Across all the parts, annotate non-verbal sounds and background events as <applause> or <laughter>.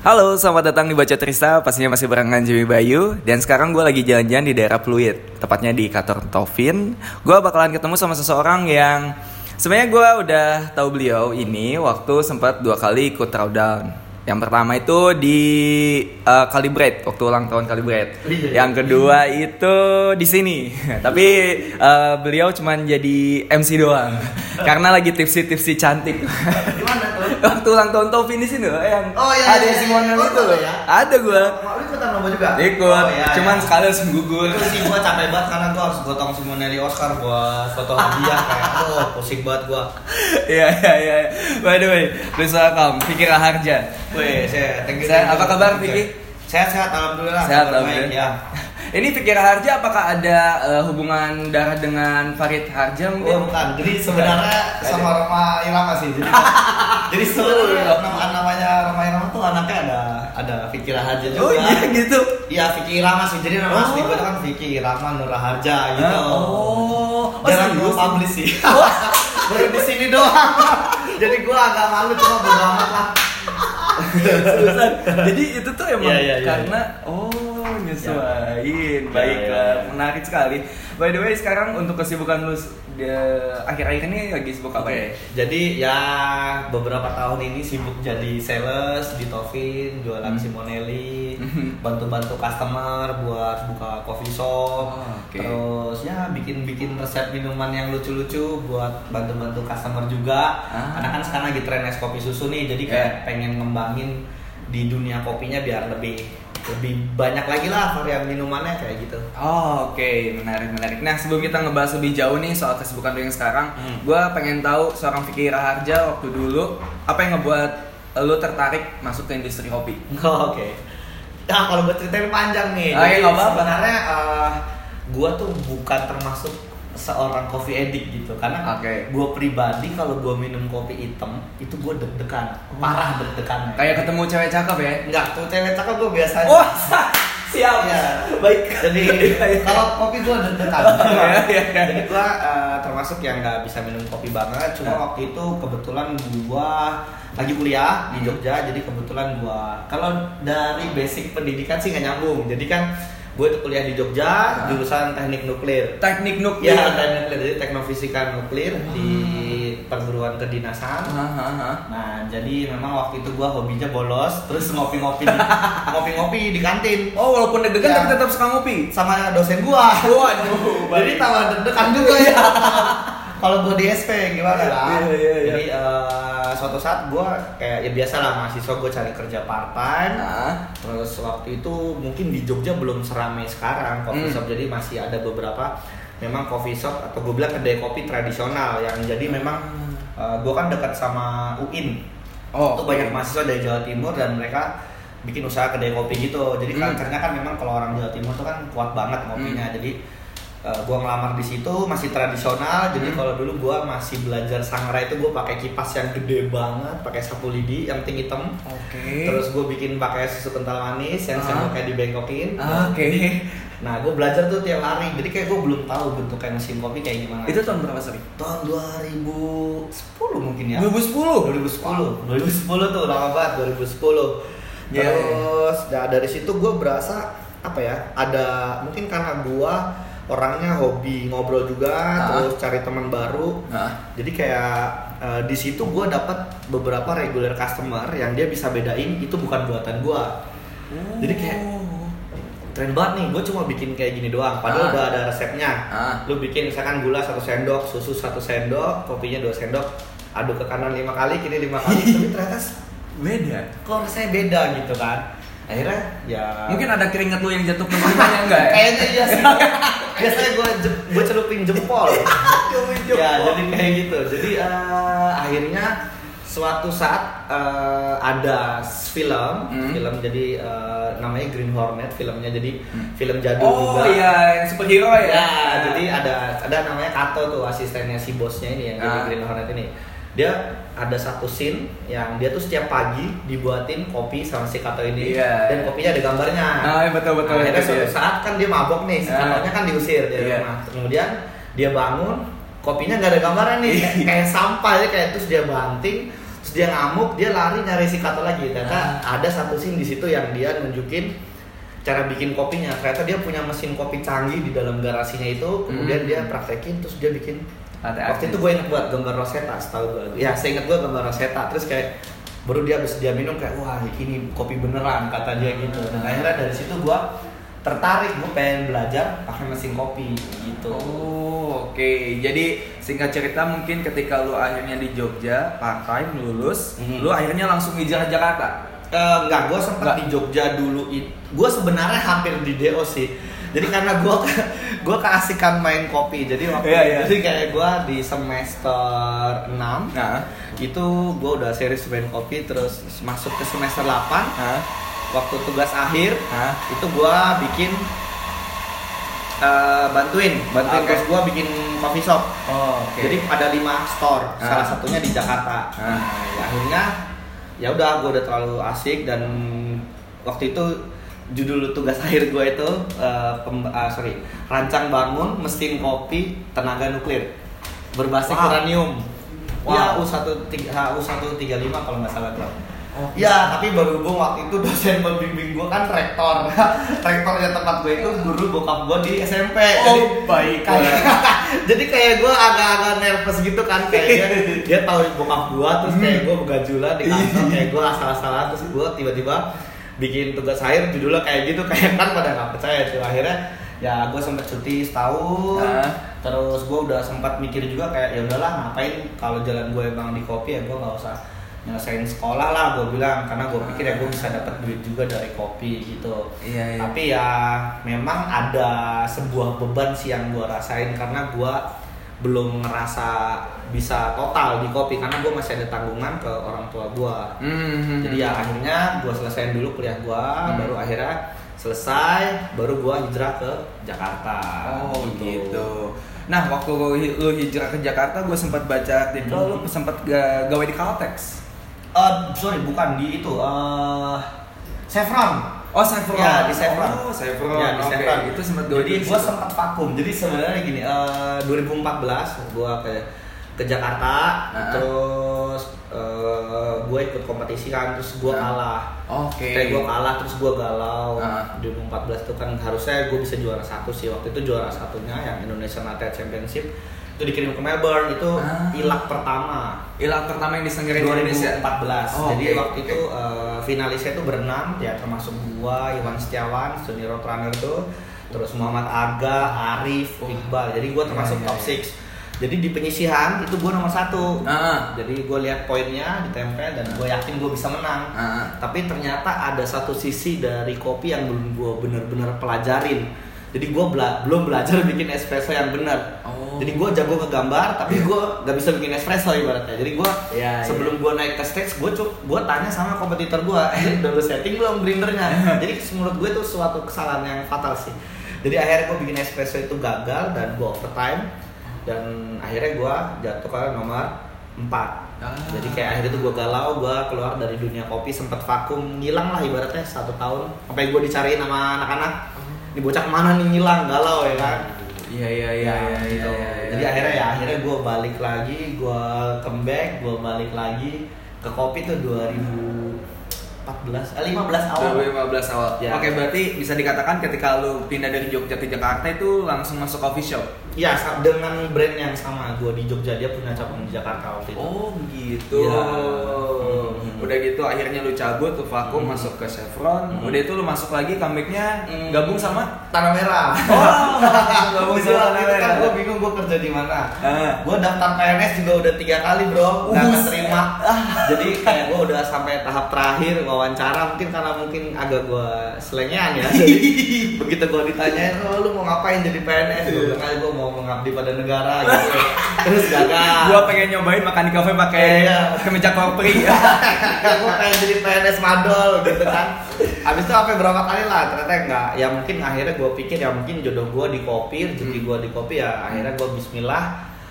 Halo, selamat datang di Baca Trista, pastinya masih barengan Jimmy Bayu. Dan sekarang gue lagi jalan-jalan di daerah Pluit Tepatnya di kantor Tovin. Gue bakalan ketemu sama seseorang yang Sebenarnya gue udah tahu beliau ini waktu sempat dua kali ikut throwdown yang pertama itu di uh, Calibrate waktu ulang tahun Calibrate. Iya. Yang kedua itu di sini. <laughs> Tapi uh, beliau cuman jadi MC doang. <laughs> Karena lagi tipsi-tipsi cantik. <laughs> Waktu ulang tahun Tovin di sini loh yang Oh, iya, ada iya, si iya. Oh, itu loh. ya? Ada gua. Mau lu ikutan lomba juga? Ikut. Oh, iya, cuman iya. sekali langsung gugur. Itu sih gua capek banget karena gua harus gotong si Monelli Oscar buat foto hadiah kayak aduh pusing banget gua. Iya iya iya. By the way, please welcome Vicky Raharja. Wih, saya thank you. Apa kabar. Vicky? Sehat-sehat alhamdulillah. Sehat, alhamdulillah. ya. <laughs> Ini Vicky Raharja apakah ada eh, hubungan darah dengan Farid Harja Oh, mungkin? bukan. Jadi sebenarnya sama Roma Irama sih. Jadi <laughs> jadi sebenarnya nama namanya Roma Irama tuh anaknya ada ada Vicky Raharja juga. Oh iya gitu. Iya Vicky Irama sih. Jadi nama Oh. asli gue kan Vicky Irama Nur Raharja gitu. Hah? Oh, oh, Jarang gue publish sih. <laughs> Baru di sini doang. Jadi gue agak malu cuma bodo amat lah. <laughs> Jadi itu tuh emang Iya, iya, iya. karena oh nyesuaiin. Ya. Baiklah, Ya, ya, ya. menarik sekali. By the way, sekarang untuk kesibukan lu de- akhir-akhir ini lagi sibuk apa ya? Jadi ya beberapa tahun ini sibuk jadi sales di Tovin, jualan Hmm. Simonelli, Hmm. bantu-bantu customer buat buka coffee shop, Oh, oke. terus ya bikin-bikin resep minuman yang lucu-lucu buat bantu-bantu customer juga. Ah. Karena kan sekarang lagi tren es kopi susu nih, jadi kayak Yeah. pengen ngembangin di dunia kopinya biar lebih lebih banyak lagi lah varian minumannya kayak gitu. Oh, Oke, menarik menarik. Nah sebelum kita ngebahas lebih jauh nih soal kesibukan lu yang sekarang, Hmm. gue pengen tahu seorang Vicky Raharja waktu dulu apa yang ngebuat lu tertarik masuk ke industri kopi? <laughs> Oh, Oke. Nah kalau gue ceritain panjang nih. Oh, iya, apa-apa. Sebenarnya eh, gue tuh bukan termasuk seorang coffee addict gitu karena Oke. gue pribadi kalau gue minum kopi hitam itu gue deg-degan parah deg-degan Kayak ketemu cewek cakep ya? enggak tuh cewek cakep gue biasa aja. Wah, siap. Iya. Baik. jadi <laughs> kalau kopi gue deg-degan <laughs> Iya, iya, iya. jadi gue eh, termasuk yang nggak bisa minum kopi banget cuma Nah. waktu itu kebetulan gue lagi kuliah di Jogja jadi kebetulan gue kalau dari basic pendidikan sih nggak nyambung jadi kan gue tuh kuliah di Jogja Nah. jurusan teknik nuklir Teknik nuklir. ya teknik nuklir jadi teknofisika nuklir Ah. di perguruan kedinasan Hahaha. Nah, jadi memang waktu itu gua hobinya bolos, terus ngopi-ngopi di, <laughs> ngopi-ngopi di kantin Oh, walaupun deg-degan Iya. tapi tetap suka ngopi. sama dosen gua. Waduh, jadi tambah deg-degan juga ya. <laughs> Kalau gua di SP gimana lah? Iya, iya, iya. Jadi eh, suatu saat gua kayak ya biasa lah mahasiswa gua cari kerja part time. Nah, Terus waktu itu mungkin di Jogja belum seramai sekarang coffee Hmm. shop jadi masih ada beberapa memang coffee shop atau gue bilang kedai kopi tradisional yang jadi memang gue kan dekat sama UIN Oh, itu banyak mahasiswa dari Jawa Timur dan mereka bikin usaha kedai kopi gitu jadi Hmm. culture-nya kan memang kalau orang Jawa Timur tuh kan kuat banget kopinya Hmm. jadi uh, gua ngelamar di situ masih tradisional jadi Hmm. kalau dulu gua masih belajar sangrai itu gua pakai kipas yang gede banget pakai sapu lidi yang tinggi hitam Oke. terus gue bikin pakai susu kental manis yang Ah. sendoknya dibengkokin Ah, Oke. nah gue belajar tuh tiap hari jadi kayak gue belum tahu bentuknya mesin kopi kayak gimana Itu tahun berapa sorry? tahun 2010 mungkin ya 2010. 2010 2010 tuh lama banget 2010 Iya, terus nah, dari situ gue berasa apa ya ada mungkin karena gue orangnya hobi ngobrol juga Ah. terus cari teman baru Nah, jadi kayak eh, di situ gue dapat beberapa regular customer yang dia bisa bedain itu bukan buatan gue Jadi kayak- keren banget nih gue cuma bikin kayak gini doang padahal Ah. udah ada resepnya Ah. lu bikin misalkan gula satu sendok susu satu sendok kopinya dua sendok aduk ke kanan lima kali kiri lima kali <laughs> tapi ternyata beda. kok rasanya beda gitu kan akhirnya ya Mungkin ada keringat lu yang jatuh ke minumannya enggak ya? kayaknya iya sih <laughs> biasanya gue gue <laughs> celupin jempol ya jadi kayak gitu jadi eh, akhirnya suatu saat eh, ada film Hmm. film jadi eh, namanya Green Hornet filmnya jadi Hmm. film jadul Oh juga iya, yang superhero ya. Ya, jadi ada ada namanya Kato tuh asistennya si bosnya ini yang jadi Ah. Green Hornet ini. Dia ada satu scene yang dia tuh setiap pagi dibuatin kopi sama si Kato ini Iya. dan kopinya ada gambarnya. Ah, iya, betul betul. Nah, akhirnya suatu dia. saat kan dia mabok nih, si Ah. Katonya kan diusir dari Iya. rumah. Kemudian dia bangun, kopinya nggak ada gambarnya nih, Iya. kayak, <laughs> kayak sampah ya kayak terus dia banting, terus terus dia ngamuk dia lari nyari si Kato lagi ternyata Ah. ada satu scene di situ yang dia nunjukin cara bikin kopinya ternyata dia punya mesin kopi canggih di dalam garasinya itu kemudian Hmm. dia praktekin terus dia bikin Latte waktu itu gue inget buat gambar Rosetta setahu gue ya saya inget gue gambar Rosetta terus kayak baru dia habis dia minum kayak wah ini kopi beneran kata dia gitu dan akhirnya dari situ gue tertarik gue pengen belajar pakai mesin kopi gitu Oh, oke. Jadi singkat cerita mungkin ketika lu akhirnya di Jogja, part time lulus, Mhm. lu akhirnya langsung hijrah Jakarta. Eh, enggak, gue sempat di Jogja dulu. Gue sebenarnya hampir di DO sih. Jadi karena gue gue keasikan main kopi. Jadi waktu Iya, iya. jadi kayak gue di semester 6 Nah, itu gue udah serius main kopi terus masuk ke semester 8 Hah? waktu tugas akhir Hah? itu gue bikin eh, bantuin bantuin Oke. terus gue bikin coffee shop Oh, oke. jadi ada lima store Ah. salah satunya di Jakarta Ah. nah, ya akhirnya ya udah gue udah terlalu asik dan waktu itu judul tugas <laughs> akhir gue itu eh, pem- ah, sorry rancang bangun mesin kopi tenaga nuklir berbasis Wow. uranium Wow. ya U1 U135 kalau nggak salah tuh. Oh. Ya, tapi berhubung waktu itu <laughs> dosen pembimbing gue kan rektor. <laughs> Rektornya tempat gue itu guru bokap gue di SMP. Oh, baik. kayak, jadi kayak gue agak-agak nervous gitu kan kayak dia, dia tahu bokap gue terus kayak gue begajulan di kantor kayak gue asal-asalan terus gue tiba-tiba bikin tugas akhir judulnya kayak gitu kayak kan pada nggak percaya tuh akhirnya ya gue sempet cuti setahun. Ah. terus gue udah sempat mikir juga kayak ya udahlah ngapain kalau jalan gue emang di kopi ya gue nggak usah nyelesain sekolah lah gue bilang. Karena gue pikir ya gue bisa dapat duit juga dari kopi gitu. Iya, iya. tapi ya memang ada sebuah beban sih yang gue rasain. Karena gue belum ngerasa bisa total di kopi karena gue masih ada tanggungan ke orang tua gue Hmm. jadi ya akhirnya gue selesaiin dulu kuliah gue Hmm. baru akhirnya selesai baru gue hijrah ke Jakarta Oh gitu. Nah waktu lu lu hijrah ke Jakarta, gue sempat baca artikel Hmm. lu sempat ga- gawe di Caltex. Eh, sorry bukan di itu eh Chevron Oh Chevron. Ya, di Chevron. Oh Chevron. Ya, di Chevron. Itu sempat Jadi di gue sempat vakum. Jadi sebenarnya gini, eh 2014 gue ke ke Jakarta, Ah. terus gue ikut kompetisi kan, terus gue Ah. kalah. Oke. Kayak gue kalah, terus gue galau. Ah. 2014 itu kan harusnya gue bisa juara satu sih. Waktu itu juara satunya yang Indonesian Latte Championship itu dikirim ke Melbourne itu Ah. ilak pertama Ilang pertama yang disenggarain di Indonesia. 2014. Oh, Jadi oke. waktu itu eh, finalisnya itu berenam ya termasuk gua, Iwan Setiawan, Sony Road Runner tuh, terus Muhammad Aga, Arif, Wah. Iqbal. Jadi gua termasuk Iya, iya, top iya. 6. Jadi di penyisihan itu gua nomor satu. Ah. Jadi gue lihat poinnya ditempel dan gue yakin gue bisa menang. Ah. Tapi ternyata ada satu sisi dari kopi yang belum gue bener-bener pelajarin. Jadi gue bela- belum belajar <laughs> bikin espresso yang benar. Oh. Jadi gue jago ke gambar, tapi gue gak bisa bikin espresso ibaratnya. Jadi gue Iya, sebelum gue naik ke stage, gue gue tanya sama kompetitor gue, <laughs> eh udah lu setting belum blendernya? <laughs> Jadi menurut gue itu suatu kesalahan yang fatal sih. Jadi akhirnya gue bikin espresso itu gagal dan gue overtime dan akhirnya gue jatuh ke nomor 4 Ah. Jadi kayak akhirnya tuh gue galau, gue keluar dari dunia kopi sempet vakum, ngilang lah ibaratnya satu tahun. Sampai gue dicariin sama anak-anak, ini bocah ke mana nih ngilang, galau ya kan. Iya iya iya Ya, iya gitu. iya, iya. Jadi akhirnya ya akhirnya gue balik lagi, gue comeback, gue balik lagi ke kopi tuh 2014, eh 15 awal. 2015 awal. Ya. Oke, berarti bisa dikatakan ketika lu pindah dari Jogja ke Jakarta itu langsung masuk coffee shop. Iya, sa- dengan brand yang sama gue di Jogja dia punya cabang di Jakarta waktu itu. Oh, gitu. Iya. Hmm. Udah gitu akhirnya lu cabut tuh vakum Hmm. masuk ke Chevron. Hmm. Udah itu lu masuk lagi comebacknya Hmm. gabung sama Tanah Merah. Oh, <laughs> gabung sama itu kan Tanah gue Merah. bingung gue kerja di mana. Ah. Gue daftar PNS juga udah tiga kali bro, nggak keterima. Jadi kayak gue udah sampai tahap terakhir wawancara mungkin karena mungkin agak gue selengean ya. Jadi <laughs> begitu gue ditanyain, oh, lu mau ngapain jadi PNS? Gue bilang aja gue mau mengabdi pada negara gitu. <laughs> Terus gagal. Gua pengen nyobain makan di kafe pakai Iya. kemeja korpri. gue pengen jadi PNS madol gitu kan Habis itu sampai berapa kali lah ternyata enggak Ya mungkin akhirnya gue pikir ya mungkin jodoh gue di kopi Rezeki Hmm. gue di kopi ya akhirnya gue bismillah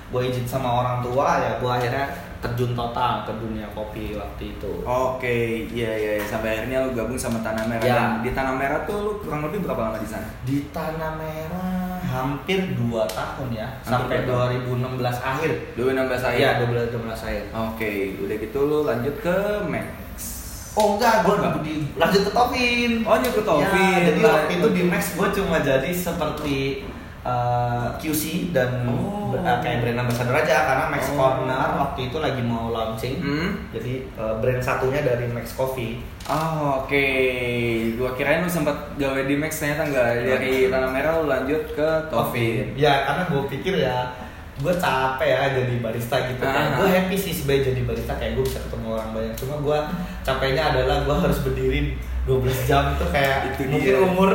Gue izin sama orang tua ya gue akhirnya terjun total ke dunia kopi waktu itu. Oke, iya iya iya. sampai akhirnya lu gabung sama Tanah Merah. Ya. Dan di Tanah Merah tuh lu kurang lebih berapa lama di sana? Di Tanah Merah hampir 2 tahun ya, sampai dua 2016 akhir. 2016 akhir. Iya, 2016 akhir. Oke, udah gitu lu lanjut ke Max. Oh enggak, gue Oh, enggak. di lanjut ke Tovin. Oh, lanjut ke Tovin. Ya, jadi Lah, waktu itu di Max gue cuma jadi seperti uh, QC dan Oh. uh, kayak brand ambassador aja karena Max Oh. Corner waktu itu lagi mau launching. Hmm. Jadi uh, brand satunya dari Max Coffee. Oh, oke. Gua kirain lu sempat gawe di Max ternyata enggak. Dari Tanah Merah lu lanjut ke Tovin. Ya karena gue pikir ya gue capek ya jadi barista gitu kan. Ah. Gue happy sih sebagai jadi barista kayak gue bisa ketemu orang banyak. Cuma gue capeknya adalah gue harus berdiri 12 jam itu kayak Itu mungkin dia. umur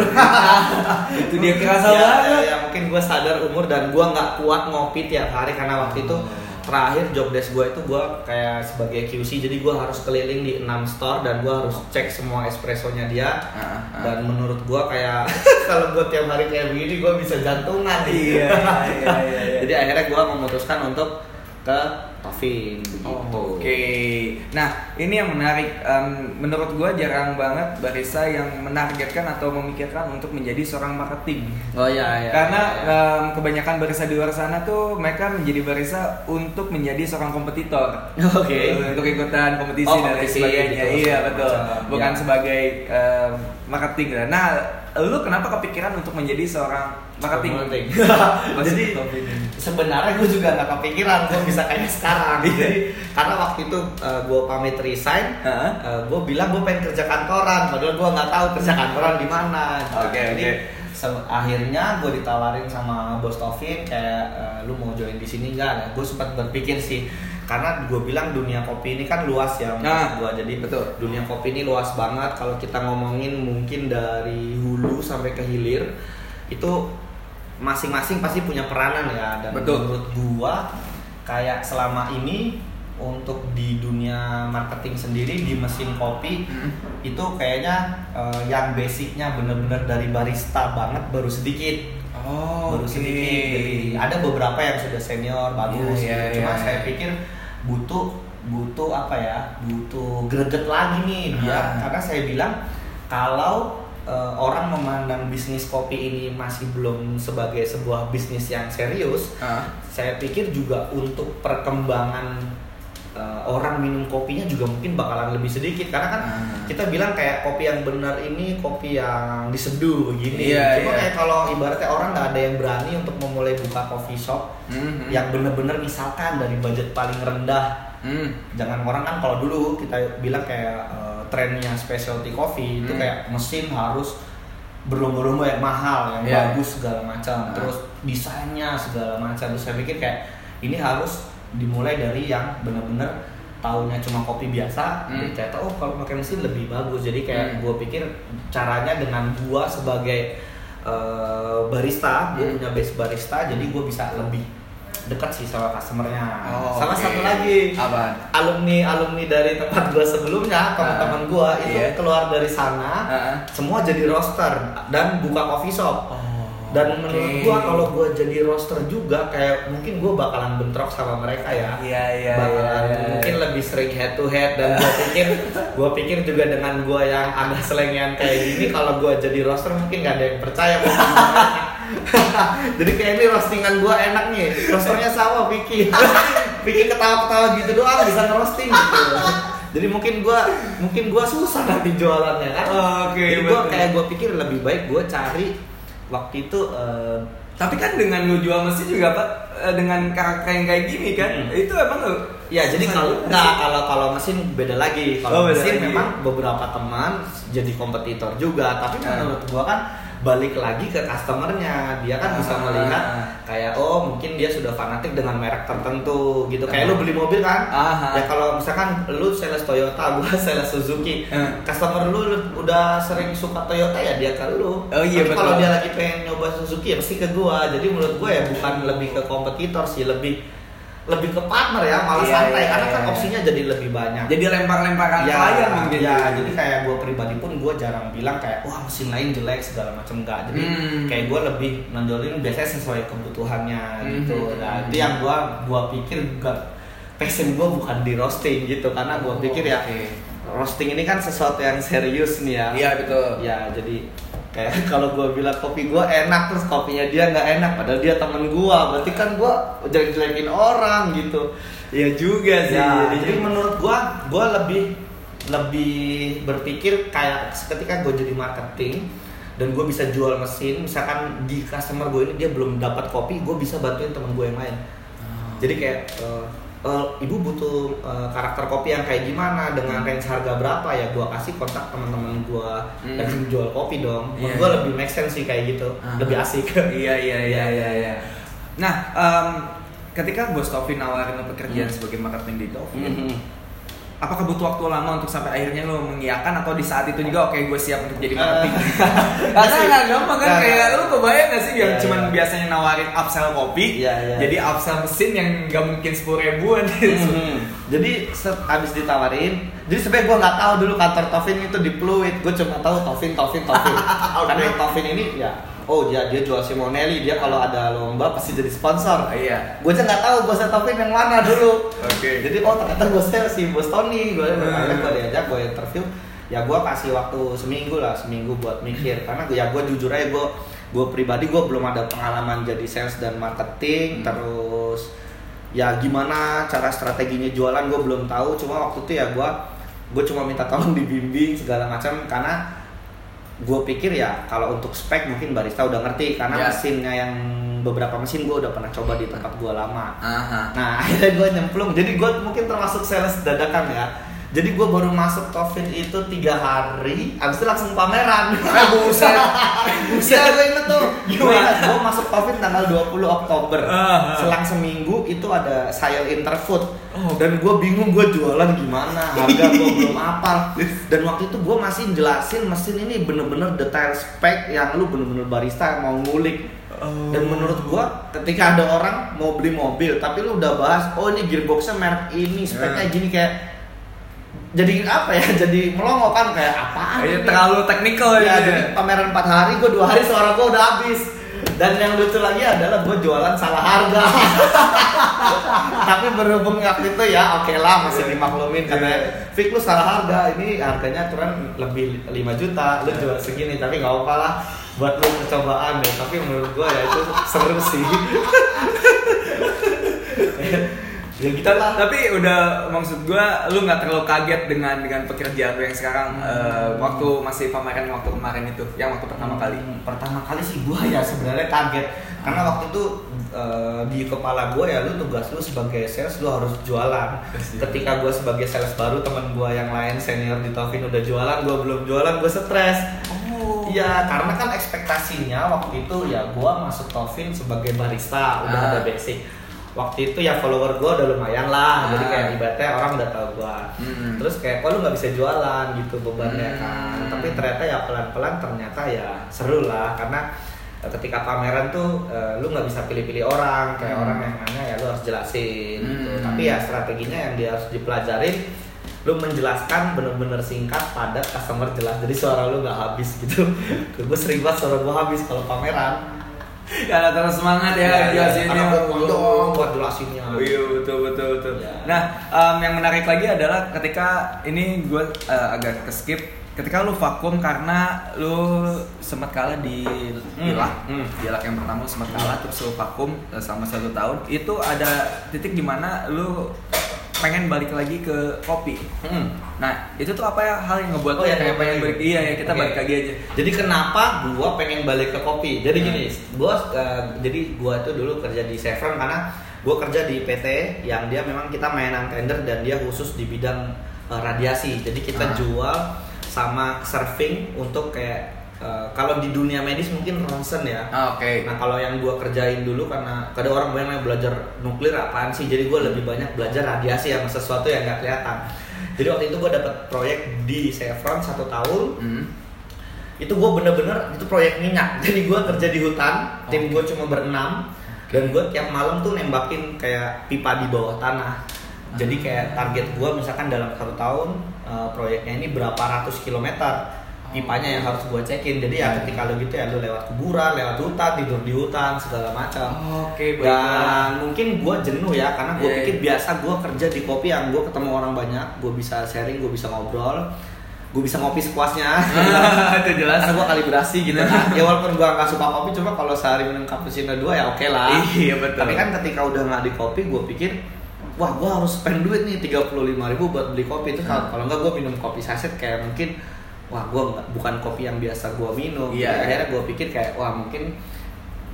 <laughs> Itu dia kerasa ya, banget. ya, ya, mungkin gue sadar umur dan gue nggak kuat ngopi tiap hari karena waktu itu terakhir job desk gue itu gue kayak sebagai QC jadi gue harus keliling di 6 store dan gue harus cek semua espressonya dia Ah, ah. dan menurut gue kayak <laughs> kalau gue tiap hari kayak begini gue bisa jantungan Iya, iya, iya, iya. <laughs> jadi akhirnya gue memutuskan untuk ke Begitu Oke, nah ini yang menarik. Em, menurut gua jarang banget barista yang menargetkan atau memikirkan untuk menjadi seorang marketing. oh iya iya Karena iya, iya. em, kebanyakan barista di luar sana tuh mereka menjadi barista untuk menjadi seorang kompetitor. Oke. Eh, Untuk ikutan kompetisi Oh, dan sebagainya. gitu, iya betul. macam. Bukan Ya. sebagai em, marketing. Nah, lu kenapa kepikiran untuk menjadi seorang marketing? Marketing. <laughs> <laughs> Jadi sebenarnya gue juga nggak kepikiran gue bisa kayak sekarang. Jadi karena waktu itu gue pamit resign, Heeh. gue bilang gue pengen kerja kantoran, padahal gue nggak tahu kerja kantoran di mana. Oke, Jadi oke. se- akhirnya gue ditawarin sama bos Taufin kayak "Eh, lu mau join di sini nggak? Nah, gue sempat berpikir sih karena gue bilang dunia kopi ini kan luas ya Nah, gue jadi betul. dunia kopi ini luas banget kalau kita ngomongin mungkin dari hulu sampai ke hilir itu masing-masing pasti punya peranan ya dan Betul. menurut gua kayak selama ini untuk di dunia marketing sendiri di mesin kopi itu kayaknya eh, yang basicnya bener-bener dari barista banget baru sedikit Oh, baru oke. sedikit jadi ada beberapa yang sudah senior bagus iya, gitu. cuma iya, saya iya. pikir butuh butuh apa ya butuh greget lagi nih biar Ah. karena saya bilang kalau eh, orang memandang bisnis kopi ini masih belum sebagai sebuah bisnis yang serius Ah. saya pikir juga untuk perkembangan eh, orang minum kopinya juga mungkin bakalan lebih sedikit karena kan Ah. kita bilang kayak kopi yang benar ini kopi yang diseduh begini Iya, cuma iya. kayak kalau ibaratnya orang nggak ada yang berani untuk memulai buka coffee shop Mhm. yang bener-bener misalkan dari budget paling rendah Hmm. jangan orang kan kalau dulu kita bilang kayak eh, trennya specialty coffee itu Hmm. kayak mesin harus berlomba-lomba yang mahal yang Iya. bagus segala macam Ah. terus desainnya segala macam terus saya pikir kayak ini harus dimulai dari yang bener-bener tahunya cuma kopi biasa Hmm. ternyata oh kalau pakai mesin lebih bagus jadi kayak Hmm. gue pikir caranya dengan gua sebagai eh, barista gue Hmm. punya base barista jadi gue bisa lebih dekat sih sama customernya Oh, sama oke. satu lagi Apaan? alumni alumni dari tempat gua sebelumnya teman-teman gua itu iya. keluar dari sana Ah. semua jadi roster dan buka coffee shop dan oke. menurut gua kalau gua jadi roster juga kayak mungkin gua bakalan bentrok sama mereka ya Iya, iya, bakalan iya, iya. mungkin lebih sering head to head dan gua <laughs> pikir gua pikir juga dengan gua yang agak selengean kayak gini kalau gua jadi roster mungkin gak ada yang percaya <laughs> <laughs> jadi kayak ini roastingan gua enak nih rosternya sama Vicky <laughs> Vicky ketawa-ketawa gitu doang bisa ngerosting gitu jadi mungkin gua mungkin gua susah nanti jualannya kan Oke, jadi gua betul. kayak gua pikir lebih baik gua cari waktu itu eh, Tapi kan dengan lu jual mesin juga Pak eh, dengan karakter yang kayak gini kan, Hmm. itu emang lu Ya jadi kalau nggak kalau kalau mesin beda lagi. Oh, Kalau beda mesin lagi. memang beberapa teman jadi kompetitor juga. Tapi Ah. menurut gua kan balik lagi ke customernya. Dia kan bisa Ah. melihat kayak oh mungkin dia sudah fanatik dengan merek tertentu gitu. Kayak Ah. lu beli mobil kan? Aha. Ya kalau misalkan lu sales Toyota, <laughs> gua sales Suzuki. Ah. Customer lu udah sering suka Toyota ya dia ke lu. Oh, iya, Tapi kalau dia lagi pengen nyoba Suzuki ya pasti ke gua. Jadi menurut gua ya bukan lebih ke kompetitor sih, lebih lebih ke partner ya, malah Iya, santai iya, karena kan iya. opsinya jadi lebih banyak. jadi lempar-lemparan klien mungkin. ya, jadi kayak gue pribadi pun gue jarang bilang kayak wah mesin lain jelek segala macam enggak. Jadi Hmm. kayak gue lebih nonjolin biasanya sesuai kebutuhannya Hmm. gitu. Nah, itu yang gue gua pikir gak passion gue bukan di roasting gitu karena gue pikir ya Oke. roasting ini kan sesuatu yang serius nih ya Iya betul. ya jadi kayak <laughs> kalau gue bilang kopi gue enak terus kopinya dia nggak enak padahal dia temen gue berarti kan gue jelek-jelekin orang gitu Iya juga sih. ya Jadi- jadi menurut gue gue lebih lebih berpikir kayak ketika gue jadi marketing dan gue bisa jual mesin misalkan di customer gue ini dia belum dapat kopi gue bisa bantuin temen gue yang lain Oh. jadi kayak eh, eh, ibu butuh eh, karakter kopi yang kayak gimana dengan Hmm. range harga berapa ya gua kasih kontak teman-teman gua Hmm. yang jual kopi dong Iya, menurut gua iya. lebih make sense sih kayak gitu Ah. lebih asik iya iya <laughs> iya iya iya. Nah, em, ketika Bos Tofi nawarin pekerjaan Hmm. sebagai marketing di Tofi, Mhm. Apakah butuh waktu lama untuk sampai akhirnya lo mengiyakan atau di saat itu juga oke gue siap untuk jadi Eh, marketing? <laughs> Karena masih- nggak gampang kan kayak lo kebayang gak sih yang Iya, cuman iya. biasanya nawarin upsell kopi, Iya, iya. jadi upsell mesin yang nggak mungkin sepuluh ribuan. Mhm. jadi set abis ditawarin jadi sebenarnya gua nggak tahu dulu kantor Tovin itu di Pluit gue cuma tahu Tovin Tovin Tovin <laughs> karena Tovin ini ya oh dia dia jual Simonelli dia kalau ada lomba pasti jadi sponsor Iya. gue aja nggak tahu bosnya Taufik yang mana dulu Oke. jadi oh ternyata bosnya si bos Tony gue Hmm. gue diajak gue interview ya gue kasih waktu seminggu lah seminggu buat mikir karena gue ya gue jujur aja gue gue pribadi gue belum ada pengalaman jadi sales dan marketing Hmm. terus ya gimana cara strateginya jualan gue belum tahu cuma waktu itu ya gue gue cuma minta tolong dibimbing segala macam karena gue pikir ya kalau untuk spek mungkin barista udah ngerti karena Ya. mesinnya yang beberapa mesin gue udah pernah coba di tempat gue lama Aha. nah <laughs> akhirnya gue nyemplung jadi gue mungkin termasuk sales dadakan ya jadi gue baru masuk Tofin itu tiga hari abis itu langsung pameran Eh, <laughs> buset. Buset, gue inget tuh? Gue masuk Tofin tanggal 20 Oktober Ah, ah. Selang seminggu itu ada sale interfood Oh. Dan gue bingung gue jualan gimana Harga gue <laughs> belum apal Dan waktu itu gue masih jelasin mesin ini bener-bener detail spek Yang lu bener-bener barista yang mau ngulik Oh. dan menurut gua ketika ada orang mau beli mobil tapi lu udah bahas oh ini gearboxnya merek ini speknya Ya. gini kayak jadi apa ya <laughs> jadi melongo kan kayak Iya, ini? terlalu teknikal ya ya. jadi pameran 4 hari gua dua hari suara gua udah habis dan yang lucu lagi adalah gua jualan salah harga <laughs> tapi berhubung waktu itu ya oke lah masih dimaklumin karena Iya. Fik lu salah harga ini harganya aturan lebih 5 juta lu jual segini tapi nggak apa lah buat lu percobaan deh tapi menurut gua ya itu seru sih <laughs> ya kita lah Tapi udah maksud gua lu nggak terlalu kaget dengan dengan pekerjaan lu yang sekarang eh, waktu masih pameran waktu kemarin itu, yang waktu pertama kali. Hmm, pertama kali sih gua ya sebenarnya kaget karena waktu itu eh, di kepala gua ya lu tugas lu sebagai sales lu harus jualan Pasti. ketika gua sebagai sales baru teman gua yang lain senior di Tovin udah jualan gua belum jualan gua stres Oh. Iya, karena kan ekspektasinya waktu itu ya gua masuk Tovin sebagai barista, udah Ah. ada basic. Waktu itu ya follower gua udah lumayan lah, jadi Ah. kayak ibaratnya orang udah tahu gua. Mm-mm. Terus kayak kok lu nggak bisa jualan gitu bebannya Hmm. kan. Tapi ternyata ya pelan-pelan ternyata ya seru lah karena eh, ketika pameran tuh eh, lu nggak bisa pilih-pilih orang, kayak Hmm. orang yang nanya ya lu harus jelasin gitu. Hmm. Tapi ya strateginya yang dia harus dipelajarin lu menjelaskan bener-bener singkat padat customer jelas jadi suara lu nggak habis gitu <laughs> gue sering banget suara gue habis kalau pameran <laughs> Karena terus semangat ya, jelasinnya. karena gue kondom buat jelasinnya Iya betul betul betul. Ya. Nah em, yang menarik lagi adalah ketika ini gue eh, agak ke skip. Ketika lu vakum karena lu sempat kalah di Ilak, Hmm. di Ilak yang pertama lu sempat kalah terus lu vakum eh, selama satu tahun. Itu ada titik di mana lu pengen balik lagi ke kopi. Hmm. Nah itu tuh apa ya hal yang ngebuat Oh, ya, kayak pengen balik? Iya ya kita Oke. balik lagi aja. Jadi kenapa gua pengen balik ke kopi? Jadi Hmm. gini, gua eh, jadi gua tuh dulu kerja di Chevron karena gua kerja di PT yang dia memang kita mainan tender dan dia khusus di bidang eh, radiasi. Jadi kita Ah. jual sama serving untuk kayak eh, kalau di dunia medis mungkin ronsen ya. Ah, Oke. Nah kalau yang gua kerjain dulu karena kadang orang banyak yang belajar nuklir apaan sih, jadi gua lebih banyak belajar radiasi sama sesuatu yang nggak kelihatan. Jadi waktu itu gua dapat proyek di Chevron satu tahun, Hmm. itu gue bener-bener itu proyek minyak <laughs> jadi gue kerja di hutan tim gue cuma berenam dan gue tiap malam tuh nembakin kayak pipa di bawah tanah jadi kayak target gue misalkan dalam satu tahun eh, proyeknya ini berapa ratus kilometer pipanya yang harus gue cekin. Jadi ya ketika lu gitu ya lu lewat kuburan lewat hutan tidur di hutan segala macam. Oke, baik. dan mungkin gue jenuh ya karena gue Iya, pikir biasa gue kerja di kopi yang gue ketemu orang banyak gue bisa sharing gue bisa ngobrol gue bisa ngopi sepuasnya. Itu jelas. karena gue kalibrasi gitu. Kan ya walaupun gue nggak suka kopi cuma kalau sehari minum cappuccino dua ya oke lah. Iya, betul. tapi kan ketika udah nggak di kopi gue pikir wah gue harus spend duit nih tiga puluh lima ribu buat beli kopi. Itu kalau Hmm. kalau nggak gue minum kopi saset kayak mungkin wah gue bukan kopi yang biasa gue minum Iya. Jadi akhirnya gue pikir kayak wah mungkin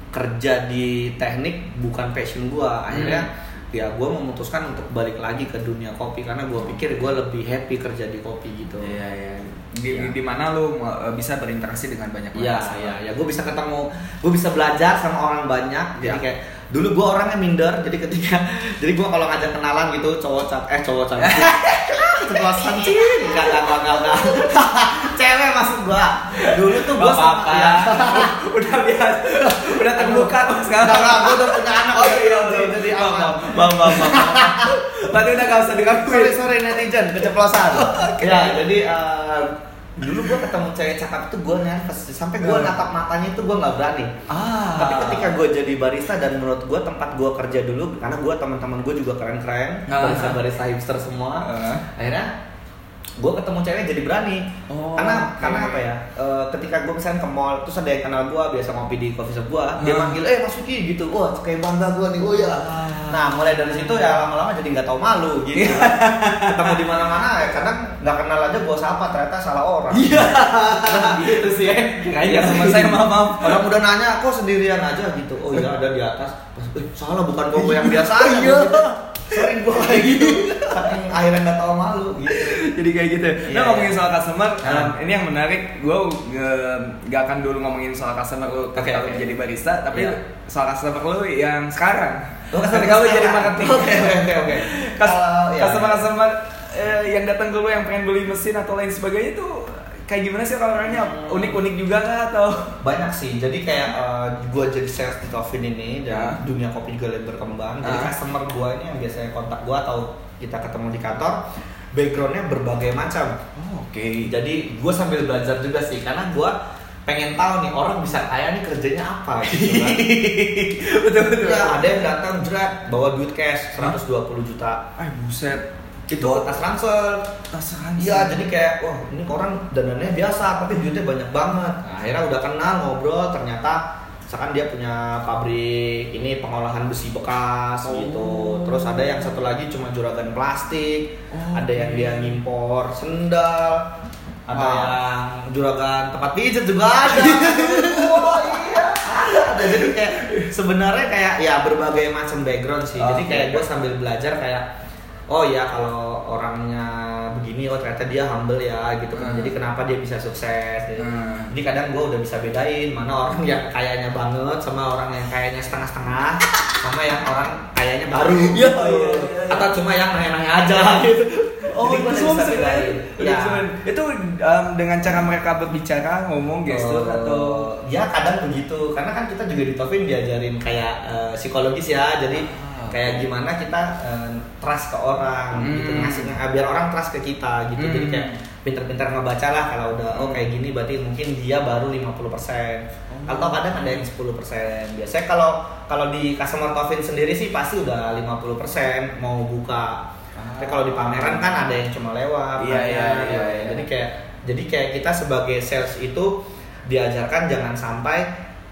kerja di teknik bukan passion gue akhirnya Hmm. ya gue memutuskan untuk balik lagi ke dunia kopi karena gue pikir gue lebih happy kerja di kopi gitu Iya, iya. Di, Iya. di mana lu uh, bisa berinteraksi dengan banyak Iya, orang. iya, ya. Gue bisa ketemu, gue bisa belajar sama orang banyak. Jadi Iya. kayak dulu gue orangnya minder. Jadi ketika, <laughs> jadi gue kalau ngajak kenalan gitu, cowok cat, eh cowok cat, <laughs> keceplosan sih, enggak, enggak, enggak, enggak, enggak. <laughs> Cewek maksud gue. Dulu tuh gue Gak apa-apa. <laughs> udah biasa. Udah terbuka kok sekarang. Enggak, gue udah punya anak. Oh iya, udah, jadi Bang, aman. bang, bang, bang. Berarti udah gak usah Sorry, digakuin. sorry netizen, keceplosan. <laughs> Ya, jadi eh, dulu gue ketemu cewek cakep tuh gue nervous sampai gue Hmm. natap matanya itu gue nggak berani. Ah. Tapi ketika gue jadi barista dan menurut gue tempat gue kerja dulu karena gue teman-teman gue juga keren-keren Ah. barista-barista hipster semua. Ah. Akhirnya gue ketemu cewek jadi berani. Oh, karena oke. karena apa ya? eh, ketika gue misalnya ke mall terus ada yang kenal gue biasa ngopi di coffee shop gue, dia Ah. manggil eh Mas Suki gitu. Wah kayak bangga gue nih. Oh ya. Ah. Nah mulai dari situ ya lama-lama jadi nggak tahu malu gitu. ketemu di mana-mana ya kadang nggak kenal aja gue sapa ternyata salah orang. Iya. gitu sih. Ya sama <laughs> saya maaf maaf. Orang udah nanya, kok sendirian aja gitu? Oh iya ada di atas. Eh, salah bukan gue yang biasa aja. Iya. Sering gue kayak gitu. Saking akhirnya nggak tahu malu gitu. Jadi kayak gitu. Iya, Nah ngomongin iya. soal customer, Ah. um, ini yang menarik. Gue gak akan dulu ngomongin soal customer lu ketika oke. lu jadi barista, tapi Iya. soal customer lu yang sekarang. Oh, Ketika lu jadi marketing. Oke, oke, oke. Customer customer eh, yang datang ke lu yang pengen beli mesin atau lain sebagainya itu kayak gimana sih? Hmm. Unik-unik juga nggak atau? Banyak sih. Jadi kayak gue jadi sales di Coffin ini dan Ya. dunia kopi juga lagi berkembang. Jadi Ah. customer gue ini yang biasanya kontak gue atau kita ketemu di kantor, backgroundnya berbagai macam. Oh, Oke. Jadi gue sambil belajar juga sih karena gue pengen tahu nih orang bisa kaya nih kerjanya apa gitu kan. <laughs> betul betul. Ya, ada yang datang jerat bawa duit cash 120 juta. Ay buset. Itu tas transfer. Tasaran. Iya, jadi kayak wah ini orang dandannya biasa tapi duitnya banyak banget. Nah, akhirnya udah kenal ngobrol ternyata misalkan dia punya pabrik ini pengolahan besi bekas Oh. gitu. Terus ada yang satu lagi cuma juragan plastik, Oh, ada yang dia ngimpor sendal, ada yang juragan tempat pijat juga ada. oh <laughs> iya. Ada jadi kayak sebenarnya kayak ya berbagai macam background sih. Jadi Oke. kayak gue sambil belajar kayak oh ya kalau orangnya begini oh ternyata dia humble ya gitu kan. Hmm. jadi kenapa dia bisa sukses? Jadi, Hmm. jadi kadang gue udah bisa bedain mana orang yang kayaknya banget sama orang yang kayaknya setengah-setengah sama yang orang kayaknya baru. Iya, gitu. iya, iya, iya. atau cuma yang nanya-nanya aja <laughs> gitu. Oh, jadi itu semua bisa bedain. ya. Itu um, dengan cara mereka berbicara, ngomong, gestur Eh, atau? ya kadang begitu. Karena kan kita juga di Tofin diajarin kayak eh, psikologis ya. Jadi Ah, kayak gimana kita eh, trust ke orang Hmm. gitu ngasih eh, biar orang trust ke kita gitu jadi Hmm. kayak pinter-pinter ngebaca lah kalau udah oh kayak gini berarti mungkin dia baru 50% Oh. atau kadang ada yang 10% biasanya kalau kalau di customer Tofin sendiri sih pasti udah 50% mau buka tapi kalau di pameran kan ada yang cuma lewat Iya, iya, iya, iya. jadi kayak jadi kayak kita sebagai sales itu diajarkan jangan sampai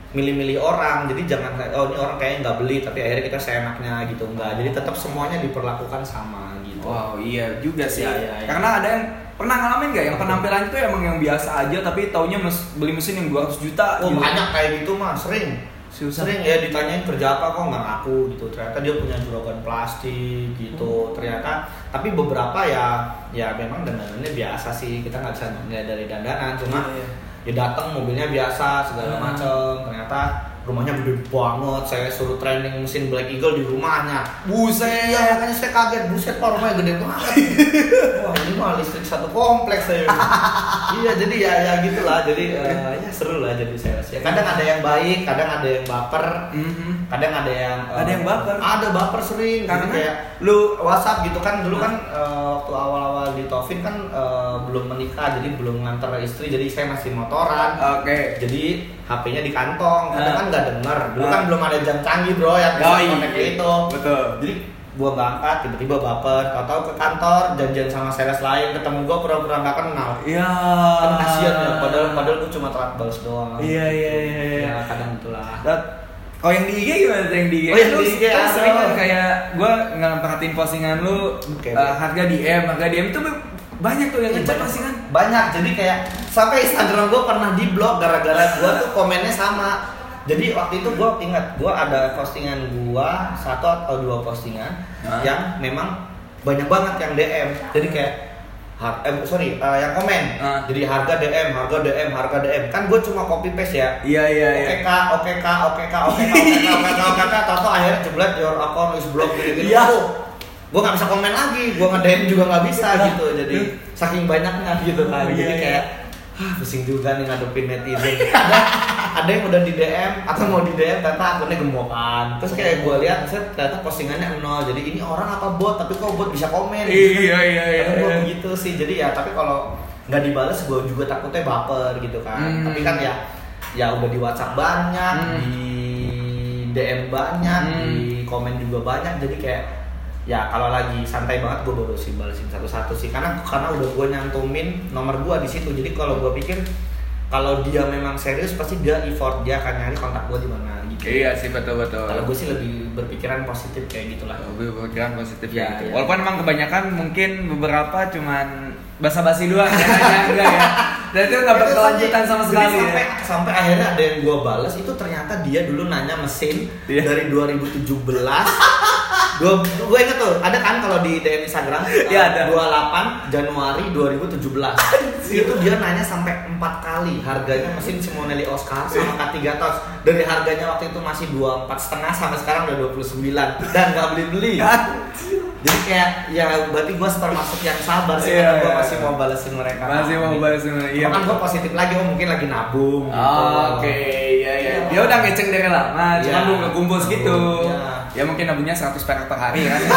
milih-milih orang jadi jangan kayak, oh ini orang kayaknya nggak beli tapi akhirnya kita seenaknya gitu enggak jadi tetap semuanya diperlakukan sama gitu Wow, iya juga sih. Iya, iya, iya. Karena ada yang pernah ngalamin gak yang penampilan itu emang yang biasa aja tapi taunya mes- beli mesin yang 200 juta oh gitu. banyak kayak gitu mah sering Susah. sering ya ditanyain kerja apa kok nggak ngaku gitu ternyata dia punya juragan plastik gitu ternyata tapi beberapa ya ya memang dandanannya biasa sih kita nggak bisa nilai dari dandanan cuma Iya, iya. Ya datang mobilnya biasa segala Hmm. macem ternyata rumahnya gede banget saya suruh training mesin Black Eagle di rumahnya Buset. iya makanya saya kaget buset pak rumahnya gede banget <laughs> wah ini mah listrik satu kompleks saya iya jadi ya ya gitulah jadi eh, ya seru lah jadi sales ya kadang ada yang baik kadang ada yang baper Mhm. kadang ada yang eh, Ada yang baper? ada baper sering Karena? Kayak lu WhatsApp gitu kan dulu kan eh, waktu awal-awal di Taufin kan eh, belum menikah jadi belum nganter istri jadi saya masih motoran Oke. jadi HP-nya di kantong kadang Ah. kan nggak denger dulu Ah. kan belum ada jam canggih bro yang bisa Oh, iya. connect itu Betul. jadi gua nggak angkat tiba-tiba baper tahu ke kantor janjian sama sales lain ketemu gua pura-pura nggak kenal Iya. kan kasian ya padahal padahal gua cuma telat balas doang Iya iya iya. iya. ya kadang itulah Dat, kalau yang di IG gimana tuh yang di IG? Oh, yang Kan di IG kan ada. sering kan kayak gue nggak perhatiin postingan lu Oke. eh, harga DM, harga DM itu banyak tuh yang Iya, banyak. pasti kan. banyak jadi kayak sampai Instagram gue pernah di blok gara-gara gue tuh komennya sama jadi waktu itu gue ingat gue ada postingan gue satu atau dua postingan Hah? yang memang banyak banget yang DM jadi kayak har- eh, sorry eh, yang komen Ah. jadi harga DM harga DM harga DM kan gue cuma copy paste ya Iya iya iya. Oke kak, oke kak, oke kak, oke kak, oke kak, oke kak, oke kak, Tahu akhirnya jeblet your account is blocked gitu-gitu. Iya. Gue gak bisa komen lagi, gue nge-DM juga gak bisa gitu. Jadi saking banyaknya gitu kan. Oh, iya, Jadi iya. kayak ah, pusing juga nih ngadepin netizen. Ada, ada yang udah di DM atau mau di DM ternyata akunnya gemokan. Terus kayak gue lihat, set, ternyata postingannya nol. Jadi ini orang apa bot? Tapi kok bot bisa komen? Iya iya iya. Kadang gue iya. begitu sih. Jadi ya tapi kalau nggak dibales gue juga takutnya baper gitu kan. Hmm. Tapi kan ya ya udah di WhatsApp banyak, Hmm. di DM banyak, Hmm. di komen juga banyak. Jadi kayak ya kalau lagi santai banget gue baru sih balesin satu-satu sih karena karena udah gue nyantumin nomor gue di situ. Jadi kalau gue pikir kalau dia memang serius pasti dia effort dia akan nyari kontak gue di mana gitu. Iya sih betul betul. Kalau gue sih lebih berpikiran positif kayak gitulah. Lebih berpikiran positif Ya, gitu. ya. Walaupun emang kebanyakan mungkin beberapa cuman basa-basi doang ya, ya enggak ya. Dan itu nggak berkelanjutan sama sekali sampai, ya. sampai akhirnya ada yang gua balas itu ternyata dia dulu nanya mesin Iya. dari 2017 gua gua inget tuh ada kan kalau di DM Instagram <laughs> Iya, uh, ada. 28 Januari 2017 itu dia nanya sampai empat kali harganya mesin Simonelli Oscar sama K3 Touch dari harganya waktu itu masih 24 setengah sampai sekarang udah 29 dan nggak beli beli <laughs> jadi kayak ya berarti gua termasuk yang sabar sih Iya, karena gua iya, masih iya. mau balesin mereka Masih mau balesin mereka, iya. iya kan gua positif lagi oh mungkin lagi nabung gitu. Oh, Oke, iya iya. Iya. Dia udah ngeceng dari lama, Iya. cuma belum kekumpul segitu. Iya. Ya mungkin nabungnya 100 perak per hari kan. <laughs>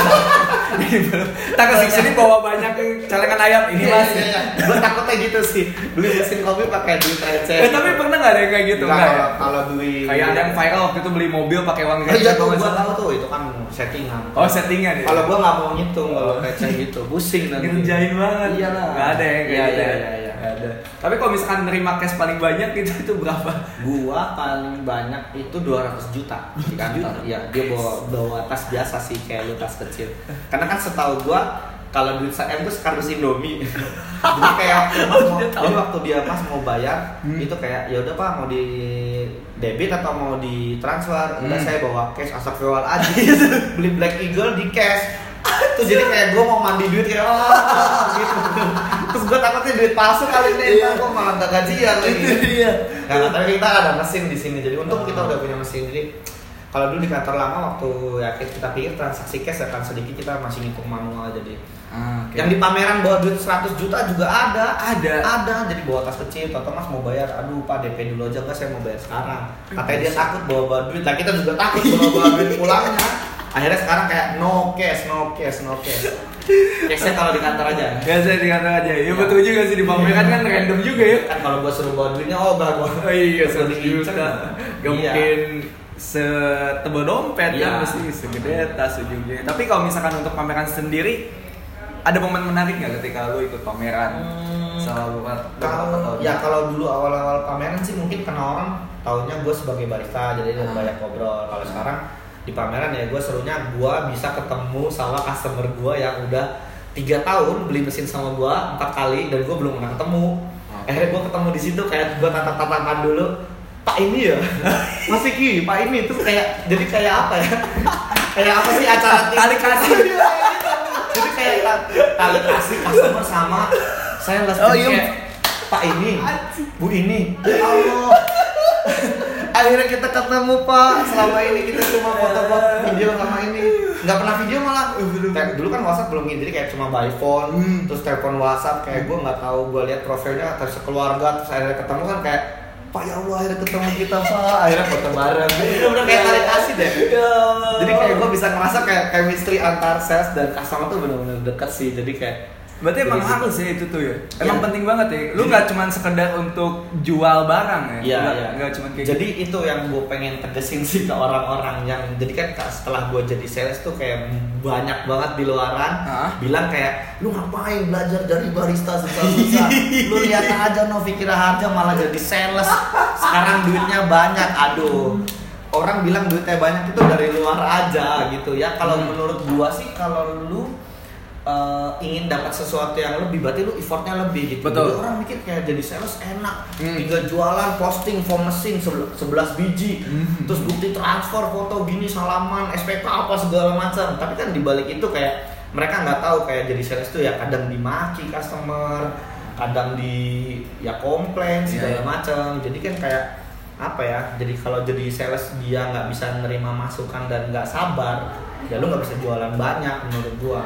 Belum. Tak ke sini bawa banyak celengan ayam ini Iya, mas. iya, iya. Gua takutnya gitu sih beli mesin kopi pakai duit receh Eh, tapi pernah nggak ada yang kayak gitu? Nggak kalau ya? kalau duit Kayak ada yang viral waktu itu beli mobil pakai uang Oh, iya receh, tuh kalau nggak gua salah. tahu tuh itu kan settingan Oh settingan ya? kalau gua nggak mau ngitung kalau receh gitu pusing <laughs> nanti ngerjain banget. Iyalah. Gak ada ya kayak Iya, iya, iya, iya. Ada. Tapi kalau misalkan nerima cash paling banyak <laughs> itu itu berapa? gua paling banyak itu 200 juta di kantor ya dia bawa bawa tas biasa sih kayak lu tas kecil karena kan setahu gua kalau duit saya itu kardus Indomie <laughs> jadi kayak waktu pas mau, jadi waktu dia pas mau bayar Hmm. itu kayak ya udah pak mau di debit atau mau di transfer udah Hmm. saya bawa cash astagfirullahaladzim <laughs> beli Black Eagle di cash tuh jadi kayak gua mau mandi duit kayak oh, gitu terus gua takutnya duit palsu kali ini Iya. gua malah gak gajian lagi Iya. Nah, tapi kita ada mesin di sini. Jadi untung kita udah punya mesin. Jadi kalau dulu di kantor lama waktu ya kita pikir transaksi cash akan sedikit kita masih ngitung manual jadi Ah, oke. yang di pameran bawa duit 100 juta juga ada Ada. ada jadi bawa tas kecil Toto mas mau bayar aduh pak DP dulu aja enggak saya mau bayar sekarang katanya dia takut bawa bawa duit nah kita juga takut bawa bawa duit pulangnya akhirnya sekarang kayak no cash no cash no cash cashnya kalau di kantor aja Gak saya di kantor aja. Ya Iya. betul juga sih di pameran kan random juga ya. kan kalau gua suruh bawa duitnya oh gua Oh iya, diincer. juta. Gak Iya. mungkin setebal dompet Iya. kan mesti segede tas ujungnya. Tapi kalau misalkan untuk pameran sendiri ada momen menarik nggak ketika lu ikut pameran Hmm, selalu kalau ya kalau dulu awal-awal pameran sih mungkin kena orang taunya gue sebagai barista jadi Hmm. banyak ngobrol kalau sekarang di pameran ya gue serunya gue bisa ketemu sama customer gue yang udah tiga tahun beli mesin sama gue empat kali dan gue belum pernah ketemu. Oke. akhirnya gue ketemu di situ kayak gue tatap tatapan dulu pak ini ya? Masih ki pak ini? Terus kayak jadi kayak apa ya? <laughs> Kayak apa sih acara Tali kasih. <laughs> jadi kayak ta- tali kasih customer sama saya lihat Oh, iya. pak ini bu ini. Ya Allah akhirnya kita ketemu pak. Selama ini kita cuma foto-foto video sama ini. Nggak pernah video malah. Kayak dulu. kan WhatsApp belum ini jadi kayak cuma by phone Hmm. terus telepon WhatsApp kayak gue nggak tahu gue lihat profilnya terus keluarga terus akhirnya ketemu kan kayak Pak ya Allah akhirnya ketemu kita Pak. Akhirnya foto bareng. Bener-bener kayak tarik kasih deh jadi kayak gue bisa ngerasa kayak chemistry antar sales dan customer tuh bener-bener deket sih. Jadi kayak Berarti emang harus ya itu tuh ya. Emang Iya. penting banget ya. Lu nggak cuma sekedar untuk jual barang ya. Iya, iya. Nggak cuma kayak Jadi itu yang gue pengen tegesin sih ke orang-orang yang jadi kan setelah gue jadi sales tuh kayak banyak banget di luaran Hah? bilang kayak lu ngapain belajar dari barista susah-susah lu lihat aja Novi Kira Harja malah jadi sales sekarang duitnya banyak aduh orang bilang duitnya banyak itu dari luar aja gitu ya kalau Hmm. menurut gua sih kalau lu eh, ingin dapat sesuatu yang lebih berarti lu effortnya lebih gitu Betul. Jadi orang mikir kayak jadi sales enak Hmm. tinggal jualan posting form mesin sebel- 11 biji Hmm. terus bukti transfer foto gini salaman SPK apa segala macam tapi kan dibalik itu kayak mereka nggak tahu kayak jadi sales tuh ya kadang dimaki customer kadang di ya komplain Iya, segala iya. macam jadi kan kayak apa ya jadi kalau jadi sales dia nggak bisa nerima masukan dan nggak sabar ya lu nggak bisa jualan banyak menurut gua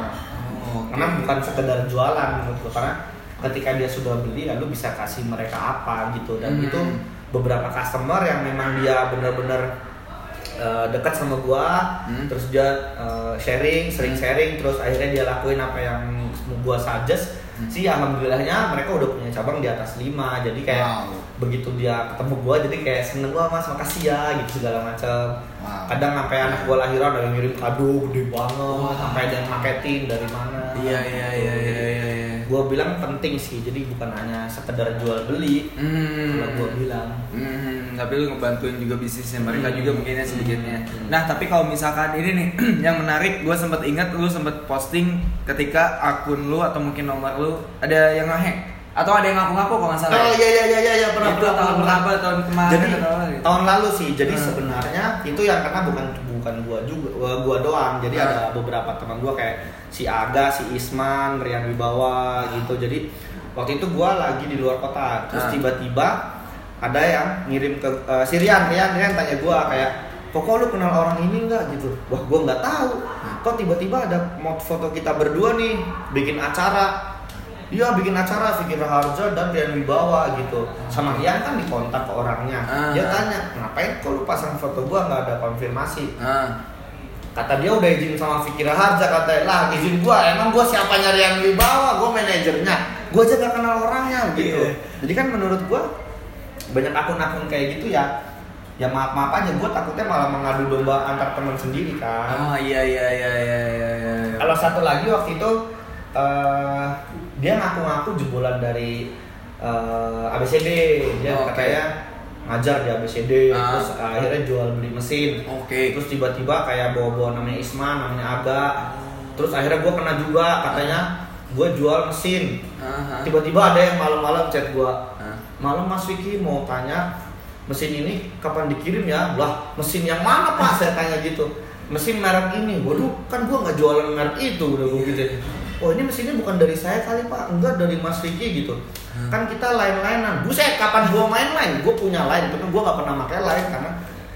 Oh, karena bukan sekedar jualan menurut gua karena ketika dia sudah beli ya lu bisa kasih mereka apa gitu dan Hmm. itu beberapa customer yang memang dia benar-benar eh, dekat sama gua Hmm. terus dia eh, sharing sering sharing terus akhirnya dia lakuin apa yang gua suggest Hmm. sih alhamdulillahnya mereka udah punya cabang di atas 5 jadi kayak Wow. begitu dia ketemu gua jadi kayak seneng gua mas makasih ya gitu segala macam Wow. kadang sampai anak gua lahiran ada yang ngirim kado gede banget Wah. sampai ada yang marketing dari mana Iya iya iya iya iya. iya. gua bilang penting sih jadi bukan hanya sekedar jual beli Hmm. kalau gua bilang Hmm, tapi lu ngebantuin juga bisnisnya mereka Hmm. juga mungkin ya sedikitnya. Hmm. Nah, tapi kalau misalkan ini nih <clears throat> yang menarik, gue sempat ingat lu sempat posting ketika akun lu atau mungkin nomor lu ada yang ngehack atau ada yang ngaku-ngaku kalau nggak salah. Oh ya? iya iya iya iya iya pernah Itu pernah, tahun pernah. berapa? Tahun kemarin Jadi apa gitu? tahun lalu sih. Jadi Hmm. sebenarnya itu yang karena bukan bukan gua juga gua, doang. Jadi Hmm. ada beberapa teman gua kayak si Aga, si Isman, Rian Wibawa gitu. Jadi waktu itu gua lagi di luar kota. Terus Hmm. tiba-tiba ada yang ngirim ke eh, si Rian, Rian, Rian tanya gua kayak Pokok lu kenal orang ini nggak gitu? Wah, gua nggak tahu. Kok tiba-tiba ada mod foto kita berdua nih bikin acara Iya bikin acara Fikir Harja dan Rian Wibawa gitu Sama Rian kan dikontak ke orangnya Ah. Dia tanya, ngapain kok lu pasang foto gua nggak ada konfirmasi Ah. Kata dia udah izin sama Fikir Harja Katanya, lah izin gua, emang gua siapanya Rian Wibawa Gua manajernya Gua aja gak kenal orangnya gitu Iya. Jadi kan menurut gua Banyak akun-akun kayak gitu ya Ya maaf-maaf aja, gua takutnya malah mengadu domba antar teman sendiri kan Oh iya iya iya iya iya. iya. kalau satu lagi waktu itu eh, dia ngaku-ngaku jebolan dari eh, ABCD dia Oke. katanya ngajar di ABCD Ah. terus akhirnya jual beli mesin. Oke. terus tiba-tiba kayak bawa-bawa namanya Isman namanya Aga. Terus akhirnya gue kena juga katanya gue jual mesin. Aha. tiba-tiba ada yang malam-malam chat gue Ah. malam Mas Vicky mau tanya mesin ini kapan dikirim ya? Lah mesin yang mana pak? Saya tanya gitu. Mesin merek ini. Waduh kan gua nggak jualan merek itu udah gue gitu oh ini mesinnya bukan dari saya kali pak. Enggak dari Mas Vicky gitu. Hmm. kan kita lain-lainan. Buset kapan gua main lain gua punya lain tapi gua nggak pernah pakai lain karena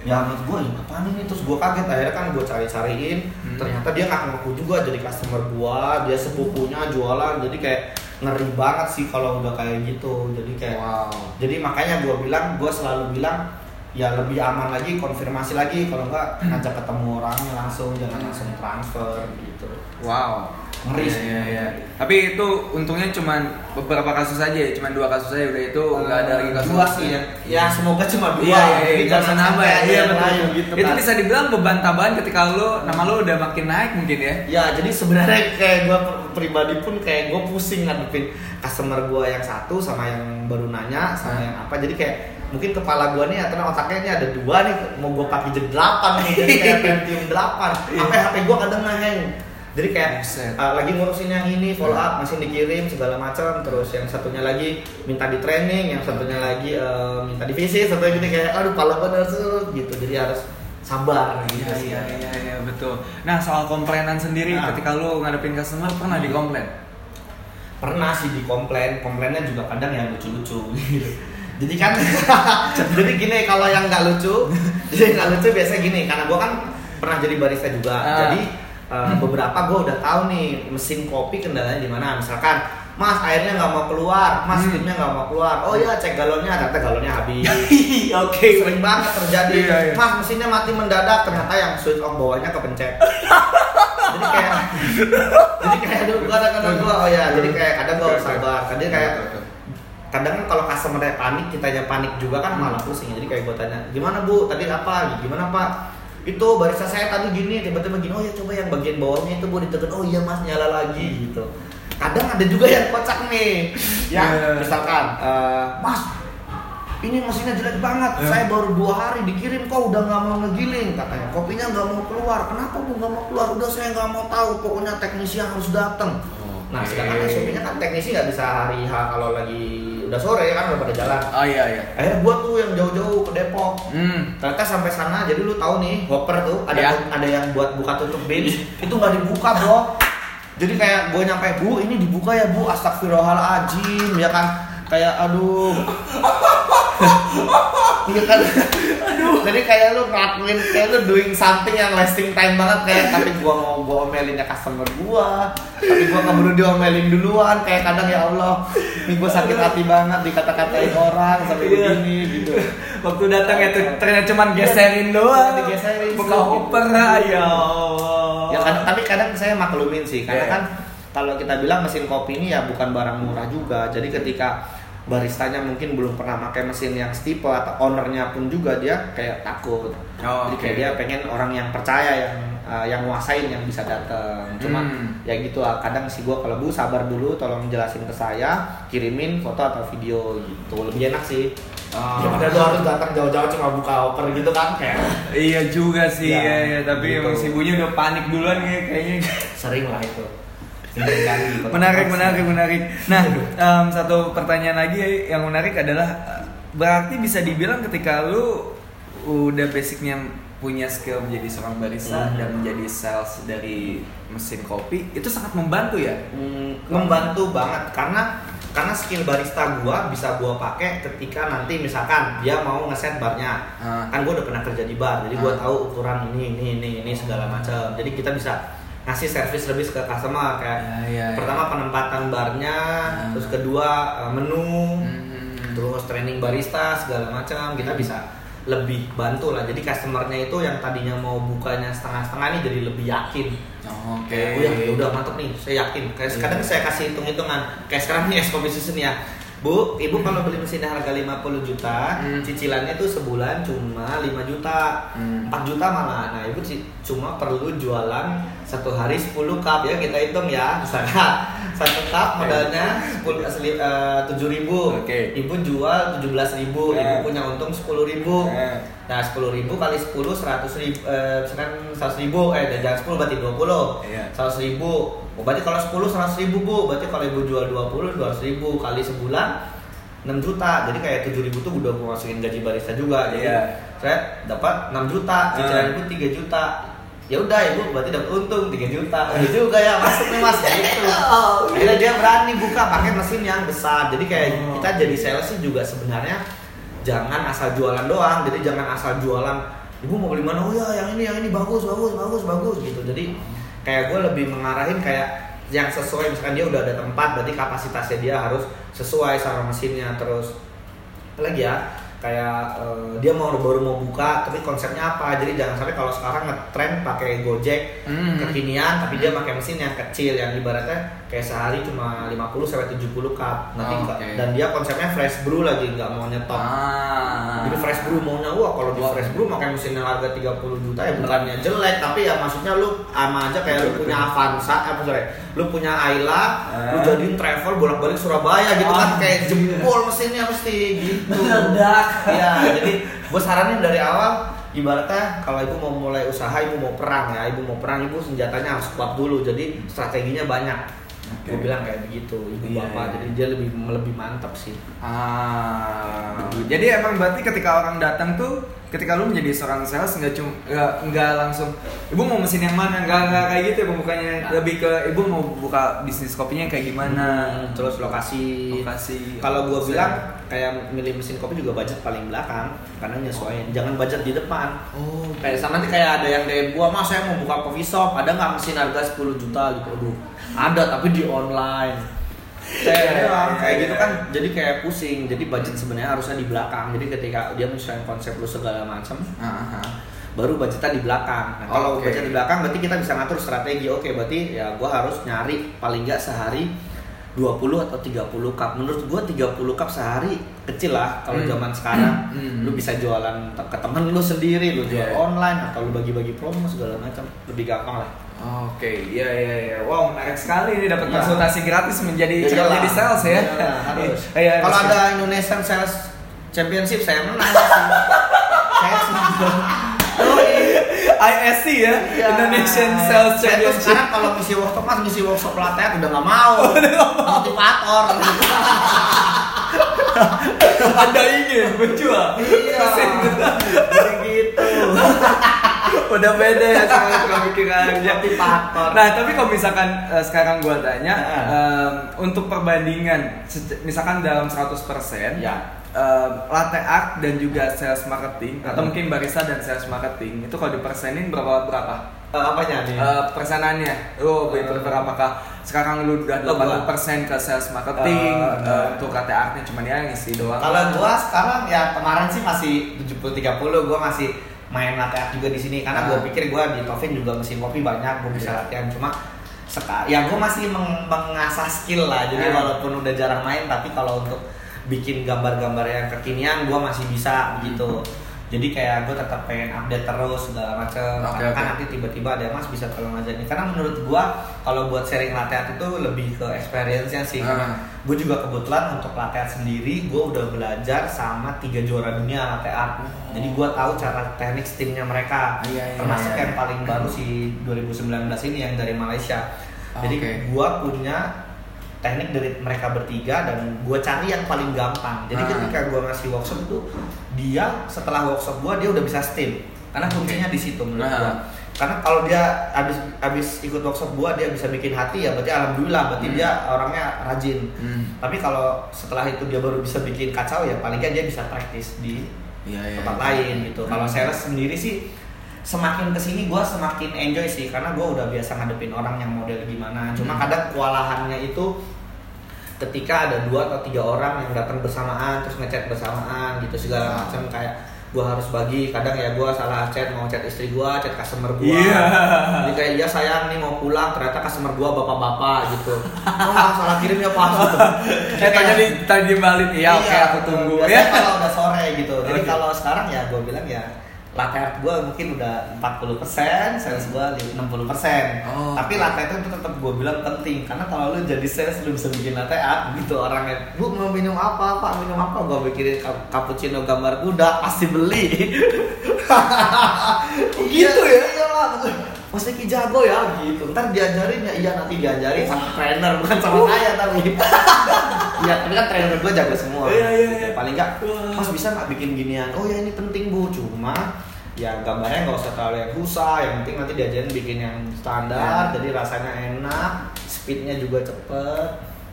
ya menurut gua ini apaan ini? Terus gua kaget. Akhirnya kan gua cari-cariin. Hmm. ternyata dia ngaku-ngaku juga jadi customer gua. Dia sepupunya jualan. Jadi kayak ngeri banget sih kalau udah kayak gitu. Jadi kayak Wow. jadi makanya gue bilang gue selalu bilang ya lebih aman lagi konfirmasi lagi. Kalau enggak ngajak ketemu orangnya langsung. Jangan langsung transfer gitu. Wow. Ngeri Iya, sih. iya, iya. Tapi itu untungnya cuma beberapa kasus aja, ya, cuma dua kasus aja udah itu nggak ada lagi kasus. dua sih ya ya semoga cuma dua Iya, iya, iya, jangan nambah ya. Iya, betul. gitu itu bisa dibilang beban tambahan ketika lu nama lu udah makin naik mungkin ya. Ya jadi sebenarnya kayak gue pribadi pun kayak gue pusing ngadepin customer gue yang satu sama yang baru nanya sama Hmm. yang apa jadi kayak mungkin kepala gue nih atau otaknya ini ada dua nih mau gue pakai jadi delapan nih jadi kayak <laughs> Pentium delapan apa HP gue kadang ngeheng jadi kayak uh, lagi ngurusin yang ini follow up masih dikirim segala macam. Terus yang satunya lagi minta di training yang satunya lagi uh, minta di visit satunya gini kayak aduh pala bener gitu. Jadi harus sabar gitu. Iya, sih iya, iya, iya, betul. Nah, soal komplainan sendiri Nah. ketika lu ngadepin customer pernah dikomplain? pernah sih di komplain komplainnya juga kadang yang lucu-lucu. Gitu <laughs> jadi kan <laughs> jadi gini kalau yang nggak lucu <laughs> jadi nggak lucu biasa gini. Karena gue kan pernah jadi barista juga. Ah. jadi eh, beberapa gue udah tahu nih mesin kopi kendalanya di mana. Misalkan mas airnya nggak mau keluar. Mas Hmm. steamnya nggak mau keluar. Oh ya cek galonnya. Ternyata galonnya habis. <laughs> Oke. sering banget terjadi. Iya, iya. mas mesinnya mati mendadak. Ternyata yang switch off bawahnya kepencet. Jadi kayak jadi kayak dulu kadang-kadang gua. Oh ya jadi kayak kadang gua harus sabar. Kadang kayak kadang kan kalau customer panik kitanya panik juga kan malah pusing. Jadi kayak gue tanya gimana bu? Tadi apa? Gimana pak itu barista saya tadi gini tiba-tiba gini oh ya coba yang bagian bawahnya itu bu ditekan oh iya mas nyala lagi gitu. Kadang ada juga yang kocak nih. Yang Iya. misalkan eh, mas ini mesinnya jelek banget Iya. saya baru dua hari dikirim kok udah nggak mau ngegiling katanya. Kopinya nggak mau keluar. Kenapa bu nggak mau keluar? Udah saya nggak mau tahu pokoknya teknisi yang harus datang Nah, Oke. sedangkan SOP-nya kan teknisi nggak bisa hari H kalau lagi udah sore kan udah pada jalan. Oh iya iya. Akhirnya gua tuh yang jauh-jauh ke Depok. Hmm. Ternyata sampai sana, jadi lu tahu nih, hopper tuh ada Ya. ada yang buat buka tutup bin, itu nggak dibuka bro. Jadi kayak gue nyampe bu, ini dibuka ya bu, astagfirullahaladzim, ya kan? Kayak aduh, <laughs> Iya kan? Jadi kayak lu ngelakuin, kayak lu doing something yang lasting time banget kayak tapi gua mau gua omelinnya customer gua, tapi gua keburu diomelin duluan kayak kadang ya Allah, ini gua sakit hati banget dikata-katain orang sampai Iya. begini gitu. Waktu datang ya tuh ternyata cuma geserin doang. Digeserin, Buka gitu. hopper ya Allah. Ya kadang, tapi kadang saya maklumin sih karena Iya. kan kalau kita bilang mesin kopi ini ya bukan barang murah juga. Jadi ketika baristanya mungkin belum pernah pakai mesin yang stipe atau ownernya pun juga dia kayak takut. Oh, Jadi kayak oke. dia pengen orang yang percaya yang uh, yang nguasain yang bisa datang. Cuma Hmm. ya gitu lah. Kadang sih gua kalau bu sabar dulu, tolong jelasin ke saya, kirimin foto atau video gitu. Lebih enak sih. Oh. Daripada lu harus datang jauh-jauh cuma buka oper gitu kan kayak Iya juga sih Ya, ya, ya. tapi gitu. emang si ibunya udah panik duluan kayak- kayaknya. sering lah itu. Menarik, menarik, menarik. Nah, em, satu pertanyaan lagi yang menarik adalah berarti bisa dibilang ketika lu udah basicnya punya skill menjadi seorang barista Mhm. dan menjadi sales dari mesin kopi itu sangat membantu ya. Hmm, membantu banget karena karena skill barista gua bisa gua pakai ketika nanti misalkan dia mau ngeset barnya Ah. kan gua udah pernah kerja di bar jadi gua Ah. tahu ukuran ini ini ini ini segala macam jadi kita bisa ngasih service lebih ke customer kayak Ya, ya, ya. pertama penempatan barnya Ah. terus kedua eh, menu Hmm. terus training barista segala macam kita Hmm. bisa lebih bantu lah jadi customernya itu yang tadinya mau bukanya setengah-setengah ini jadi lebih yakin Oh, Oke. Kayak, oh ya, ya udah mantep nih, saya yakin. Kayak Iya. kadang saya kasih hitung-hitungan. Kayak sekarang nih es kopi susun ya. Bu, ibu kalau beli mesinnya harga 50 juta, Hmm. cicilannya tuh sebulan cuma 5 juta. Hmm. 4 juta malah. Nah, ibu cuma perlu jualan satu hari 10 cup ya, kita hitung ya. Misalkan satu cup modalnya 10 asli eh, 7 ribu. Oke. Ibu jual 17 ribu, ibu Eh. punya untung 10 ribu. Eh. Nah, 10 ribu kali 10 100 ribu, eh, misalkan 100 ribu, eh jangan 10 berarti 20 Iya. 100 ribu oh, berarti kalau 10 100 ribu bu. Berarti kalau ibu jual 20 200 ribu kali sebulan 6 juta. Jadi kayak 7 ribu tuh udah gua masukin gaji barista juga. Jadi Iya. saya dapat 6 juta cicilan Ah. ibu 3 juta. Ya udah ibu berarti dapat untung 3 juta. Udah <laughs> juga ya masuk nih mas. Gitu. <laughs> Akhirnya dia berani buka pakai mesin yang besar. Jadi kayak Oh. kita jadi sales sih juga sebenarnya jangan asal jualan doang. Jadi jangan asal jualan ibu mau beli mana? Oh ya yang ini yang ini. Bagus bagus bagus bagus. Gitu. Jadi kayak gue lebih mengarahin kayak yang sesuai misalkan dia udah ada tempat berarti kapasitasnya dia harus sesuai sama mesinnya. Terus apalagi ya? Kayak eh, dia mau baru mau buka tapi konsepnya apa? Jadi jangan sampai kalau sekarang ngetren pakai gojek Hmm. kekinian tapi dia pakai mesin yang kecil yang ibaratnya kayak sehari cuma 50 sampai 70 cup nanti Oh, oke. dan dia konsepnya fresh brew lagi nggak mau nyetop Ah. jadi fresh brew maunya wah kalau di fresh brew pakai mesin yang harga 30 juta ya bukannya jelek tapi ya maksudnya lu sama aja kayak lu Betul, punya. Avanza apa sorry lu punya Ayla lu Ah. jadiin travel bolak-balik Surabaya gitu kan Ah. kayak jempol mesinnya mesti gitu Meledak. ya jadi gue saranin dari awal ibaratnya kalau ibu mau mulai usaha ibu mau perang ya ibu mau perang ibu senjatanya harus kuat dulu jadi strateginya banyak Oke. gue bilang kayak begitu ibu Iya, bapak. iya. jadi dia lebih lebih mantap sih. Ah, jadi emang berarti ketika orang datang tuh ketika lu menjadi seorang sales nggak cuma nggak nggak langsung ibu mau mesin yang mana? Nggak nggak kayak gitu ya pembukanya Nah. lebih ke ibu mau buka bisnis kopinya kayak gimana? Hmm, terus lokasi. Lokasi. Kalau gue bilang kayak milih mesin kopi juga budget paling belakang karena nyesuaiin. Jangan budget di depan. Oh kayak sama nanti kayak ada yang DM gua mas saya mau buka coffee shop. Ada nggak mesin harga 10 juta gitu? Aduh ada tapi di online. Kayak Iya, doang, iya, kayak iya. gitu kan jadi kayak pusing. Jadi budget sebenarnya harusnya di belakang. Jadi ketika dia menyesuaikan konsep lu segala macam baru budgetnya di belakang. Nah, kalau Oke. budget di belakang berarti kita bisa ngatur strategi. Oke, berarti ya gua harus nyari paling nggak sehari 20 atau 30 cup. Menurut gua 30 cup sehari kecil lah kalau Hmm. zaman sekarang. Hmm. Lu bisa jualan ke temen lu sendiri, lu jual Iya. online atau lu bagi-bagi promo segala macam. Lebih gampang lah. Oke, iya iya iya. Wow, menarik sekali ini dapat Iya. konsultasi gratis menjadi Ya jadi sales ya. Iyalah, harus. <laughs> Iya, Kalau ada Indonesian Sales Championship saya menang <laughs> saya sih. ISC ya, Iya. Indonesian Sales Saya tuh Championship. sekarang kalau ngisi workshop mas ngisi workshop pelatihan udah nggak mau. <laughs> Motivator. <laughs> Anda ingin menjual Iya. mesin Jadi gitu. <laughs> udah beda ya sama pemikirannya Motivator. nah tapi kalau misalkan eh, sekarang gua tanya Heeh. em, untuk perbandingan misalkan dalam 100% Ya. Em, latte art dan juga sales marketing atau Heeh. mungkin barista dan sales marketing itu kalau dipersenin berapa berapa Eh, apanya nih? Eh, persenannya lo lebih prefer apakah sekarang lu udah Oh, gua. 80% ke sales marketing Eh, eh, untuk latte artnya cuma ya ngisi doang Kalau gua sekarang ya kemarin sih masih 70 30 gua masih main latte art juga di sini karena gua Ah. pikir gua di Tovin juga mesin kopi banyak gua bisa Iya. latihan cuma sekarang ya gua masih meng- mengasah skill lah jadi Ah. walaupun udah jarang main tapi kalau untuk bikin gambar-gambar yang kekinian gua masih bisa gitu. Jadi kayak gue tetap pengen update terus segala macem. Oke, Karena kan nanti tiba-tiba ada mas bisa tolong ajarin karena menurut gua kalau buat sharing latte art itu lebih ke experience-nya sih. Ah. gue juga kebetulan untuk latte art sendiri gue udah belajar sama tiga juara dunia latte art jadi gue tahu cara teknik steamnya mereka. Iya, iya, termasuk iya. yang paling baru si 2019 ini yang dari Malaysia. Jadi Oke. gue punya teknik dari mereka bertiga dan gue cari yang paling gampang jadi Ah. ketika gue ngasih workshop itu dia setelah workshop gue dia udah bisa steam karena kuncinya di situ menurut Ah. gue karena kalau dia habis habis ikut workshop gua dia bisa bikin hati ya berarti alhamdulillah berarti Hmm. dia orangnya rajin Hmm. tapi kalau setelah itu dia baru bisa bikin kacau ya paling nggak dia bisa praktis di iya, tempat iya. lain gitu kalau Hmm. sales sendiri sih semakin ke sini gua semakin enjoy sih karena gua udah biasa ngadepin orang yang model gimana cuma Hmm. kadang kewalahannya itu ketika ada dua atau tiga orang yang datang bersamaan terus ngechat bersamaan gitu segala Ah. macam kayak gua harus bagi kadang ya gua salah chat mau chat istri gua chat customer gua Iya. jadi kayak iya sayang nih mau pulang ternyata customer gua bapak-bapak gitu oh salah kirim ya gitu. Eh tanya di tanya balik iya oke aku tunggu ya. <laughs> kalau udah sore gitu jadi Oke. kalau sekarang ya gua bilang ya latte art gua mungkin udah 40% sales gua 60% Oh. tapi latte itu tetap gua bilang penting karena kalau lu jadi sales lu bisa bikin latte art gitu orangnya. Bu mau minum apa pak? Minum apa? Gua bikin ca- cappuccino gambar kuda pasti beli. <laughs> Gitu ya? Iyalah Pasti Ki jago ya gitu. Ntar diajarin ya. Iya nanti diajarin sama trainer bukan sama saya tapi. <laughs> Iya, tapi kan trainer gue jago semua. Iya, iya, iya. Paling enggak. Mas bisa nggak bikin ginian? Oh ya ini penting bu, cuma ya gambarnya nggak usah terlalu yang susah. Yang penting nanti diajarin bikin yang standar, Iya. jadi rasanya enak, speednya juga cepet.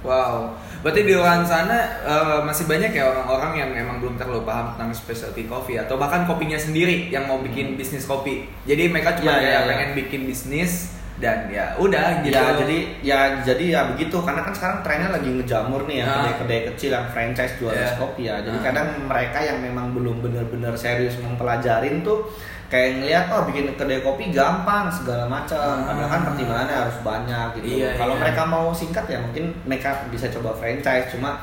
Wow, berarti di luar sana eh, masih banyak ya orang-orang yang memang belum terlalu paham tentang specialty coffee atau bahkan kopinya sendiri yang mau bikin bisnis kopi. Jadi mereka cuma kayak iya, iya. pengen bikin bisnis dan ya udah gitu. Ya jadi ya jadi ya begitu karena kan sekarang trennya lagi ngejamur nih ya Nah. kedai-kedai kecil yang franchise jual es kopi ya. Jadi Nah. kadang mereka yang memang belum benar-benar serius mempelajarin tuh kayak ngeliat oh bikin kedai kopi gampang segala macam. Ah. Padahal kan pertimbangannya harus banyak gitu. Iya, Kalau iya. mereka mau singkat ya mungkin mereka bisa coba franchise cuma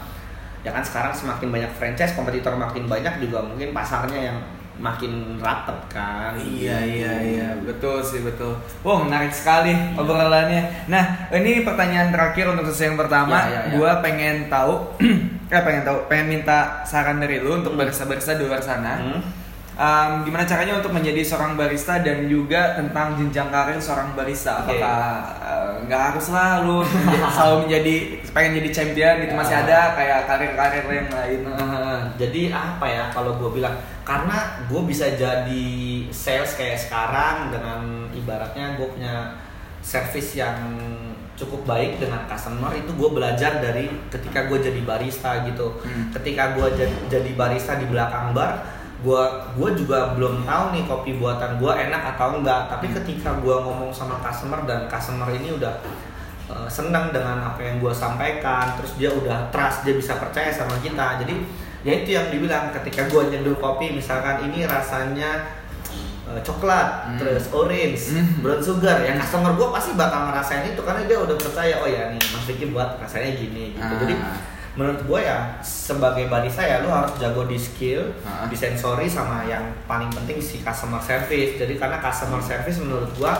ya kan sekarang semakin banyak franchise kompetitor makin banyak juga mungkin pasarnya yang makin rapet kan. Iya iya iya betul sih betul. Wow menarik sekali obrolannya. Nah ini pertanyaan terakhir untuk sesi yang pertama. Ya, ya, ya. Gua pengen tahu, <clears throat> eh pengen tahu, pengen minta saran dari lu untuk Hmm. barista-barista di luar sana. Hmm. Um, gimana caranya untuk menjadi seorang barista dan juga tentang jenjang karir seorang barista. Oke. Apakah uh, nggak harus lah lu <laughs> selalu menjadi pengen jadi champion gitu masih Ah. ada kayak karir-karir yang lain. Eh, jadi apa ya kalau gue bilang karena gue bisa jadi sales kayak sekarang dengan ibaratnya gue punya service yang cukup baik dengan customer itu gue belajar dari ketika gue jadi barista gitu Hmm. ketika gue jadi barista di belakang bar gue gue juga belum tahu nih kopi buatan gue enak atau enggak tapi ketika gue ngomong sama customer dan customer ini udah uh, senang dengan apa yang gue sampaikan terus dia udah trust dia bisa percaya sama kita jadi ya itu yang dibilang ketika gue nyeduh kopi misalkan ini rasanya uh, coklat Hmm. terus orange Hmm. brown sugar ya customer gue pasti bakal ngerasain itu karena dia udah percaya oh ya nih mas Vicky buat rasanya gini gitu Ah. jadi menurut gue ya sebagai barista ya lu harus jago di skill Ah. di sensori sama yang paling penting si customer service jadi karena customer service menurut gue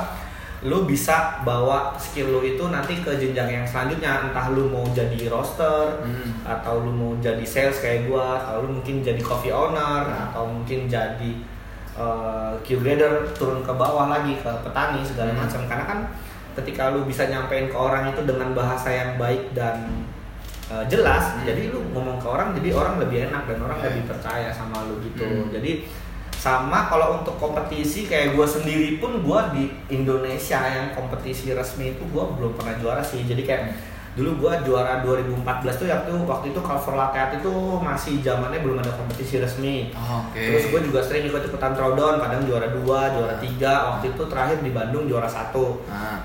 lu bisa bawa skill lu itu nanti ke jenjang yang selanjutnya entah lu mau jadi roaster Hmm. atau lu mau jadi sales kayak gua atau lu mungkin jadi coffee owner atau mungkin jadi uh, queue leader turun ke bawah lagi ke petani segala Hmm. macam karena kan ketika lu bisa nyampein ke orang itu dengan bahasa yang baik dan uh, jelas Hmm. jadi lu ngomong ke orang jadi orang lebih enak dan orang lebih percaya sama lu gitu. Hmm. jadi sama kalau untuk kompetisi kayak gue sendiri pun gue di Indonesia yang kompetisi resmi itu gue belum pernah juara sih. Jadi kayak dulu gue juara 2014 tuh waktu waktu itu cover latte art itu masih zamannya belum ada kompetisi resmi. Oke. terus gue juga sering ikut ikutan throwdown kadang juara dua juara tiga. Waktu itu terakhir di Bandung juara satu. Ah.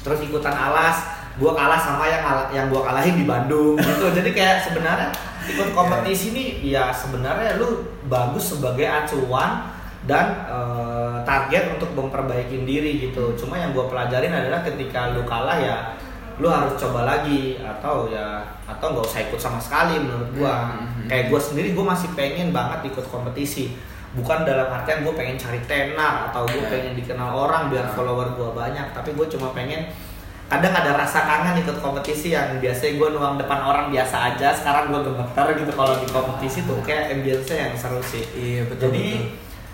terus ikutan alas gue kalah sama yang yang gue kalahin di Bandung gitu jadi kayak sebenarnya ikut kompetisi ini ya sebenarnya lu bagus sebagai acuan dan eh, target untuk memperbaiki diri gitu cuma yang gue pelajarin adalah ketika lu kalah ya lu harus coba lagi atau ya atau nggak usah ikut sama sekali menurut gue Hmm. kayak gue sendiri gue masih pengen banget ikut kompetisi bukan dalam artian gue pengen cari tenar atau gue Ya. pengen dikenal orang biar Ah. follower gue banyak tapi gue cuma pengen kadang ada rasa kangen ikut kompetisi yang biasanya gue nuang depan orang biasa aja sekarang gue gemeter gitu kalau di kompetisi tuh kayak ambience yang seru sih Iya betul. jadi betul.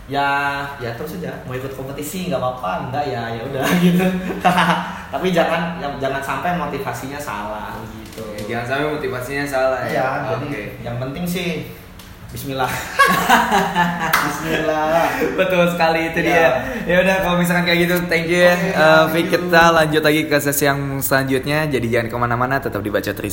ya ya terus aja mau ikut kompetisi nggak apa-apa enggak ya ya udah <laughs> gitu <laughs> tapi jangan ya, jangan sampai motivasinya salah gitu Oke, Jangan sampai motivasinya salah ya. ya jadi Oke. yang penting sih Bismillah <laughs> Bismillah Betul sekali itu Ya. dia. Ya udah kalau misalkan kayak gitu, thank you ya. Oke, Eh, thank you. kita lanjut lagi ke sesi yang selanjutnya. Jadi jangan ke mana-mana, tetap dibaca Tris.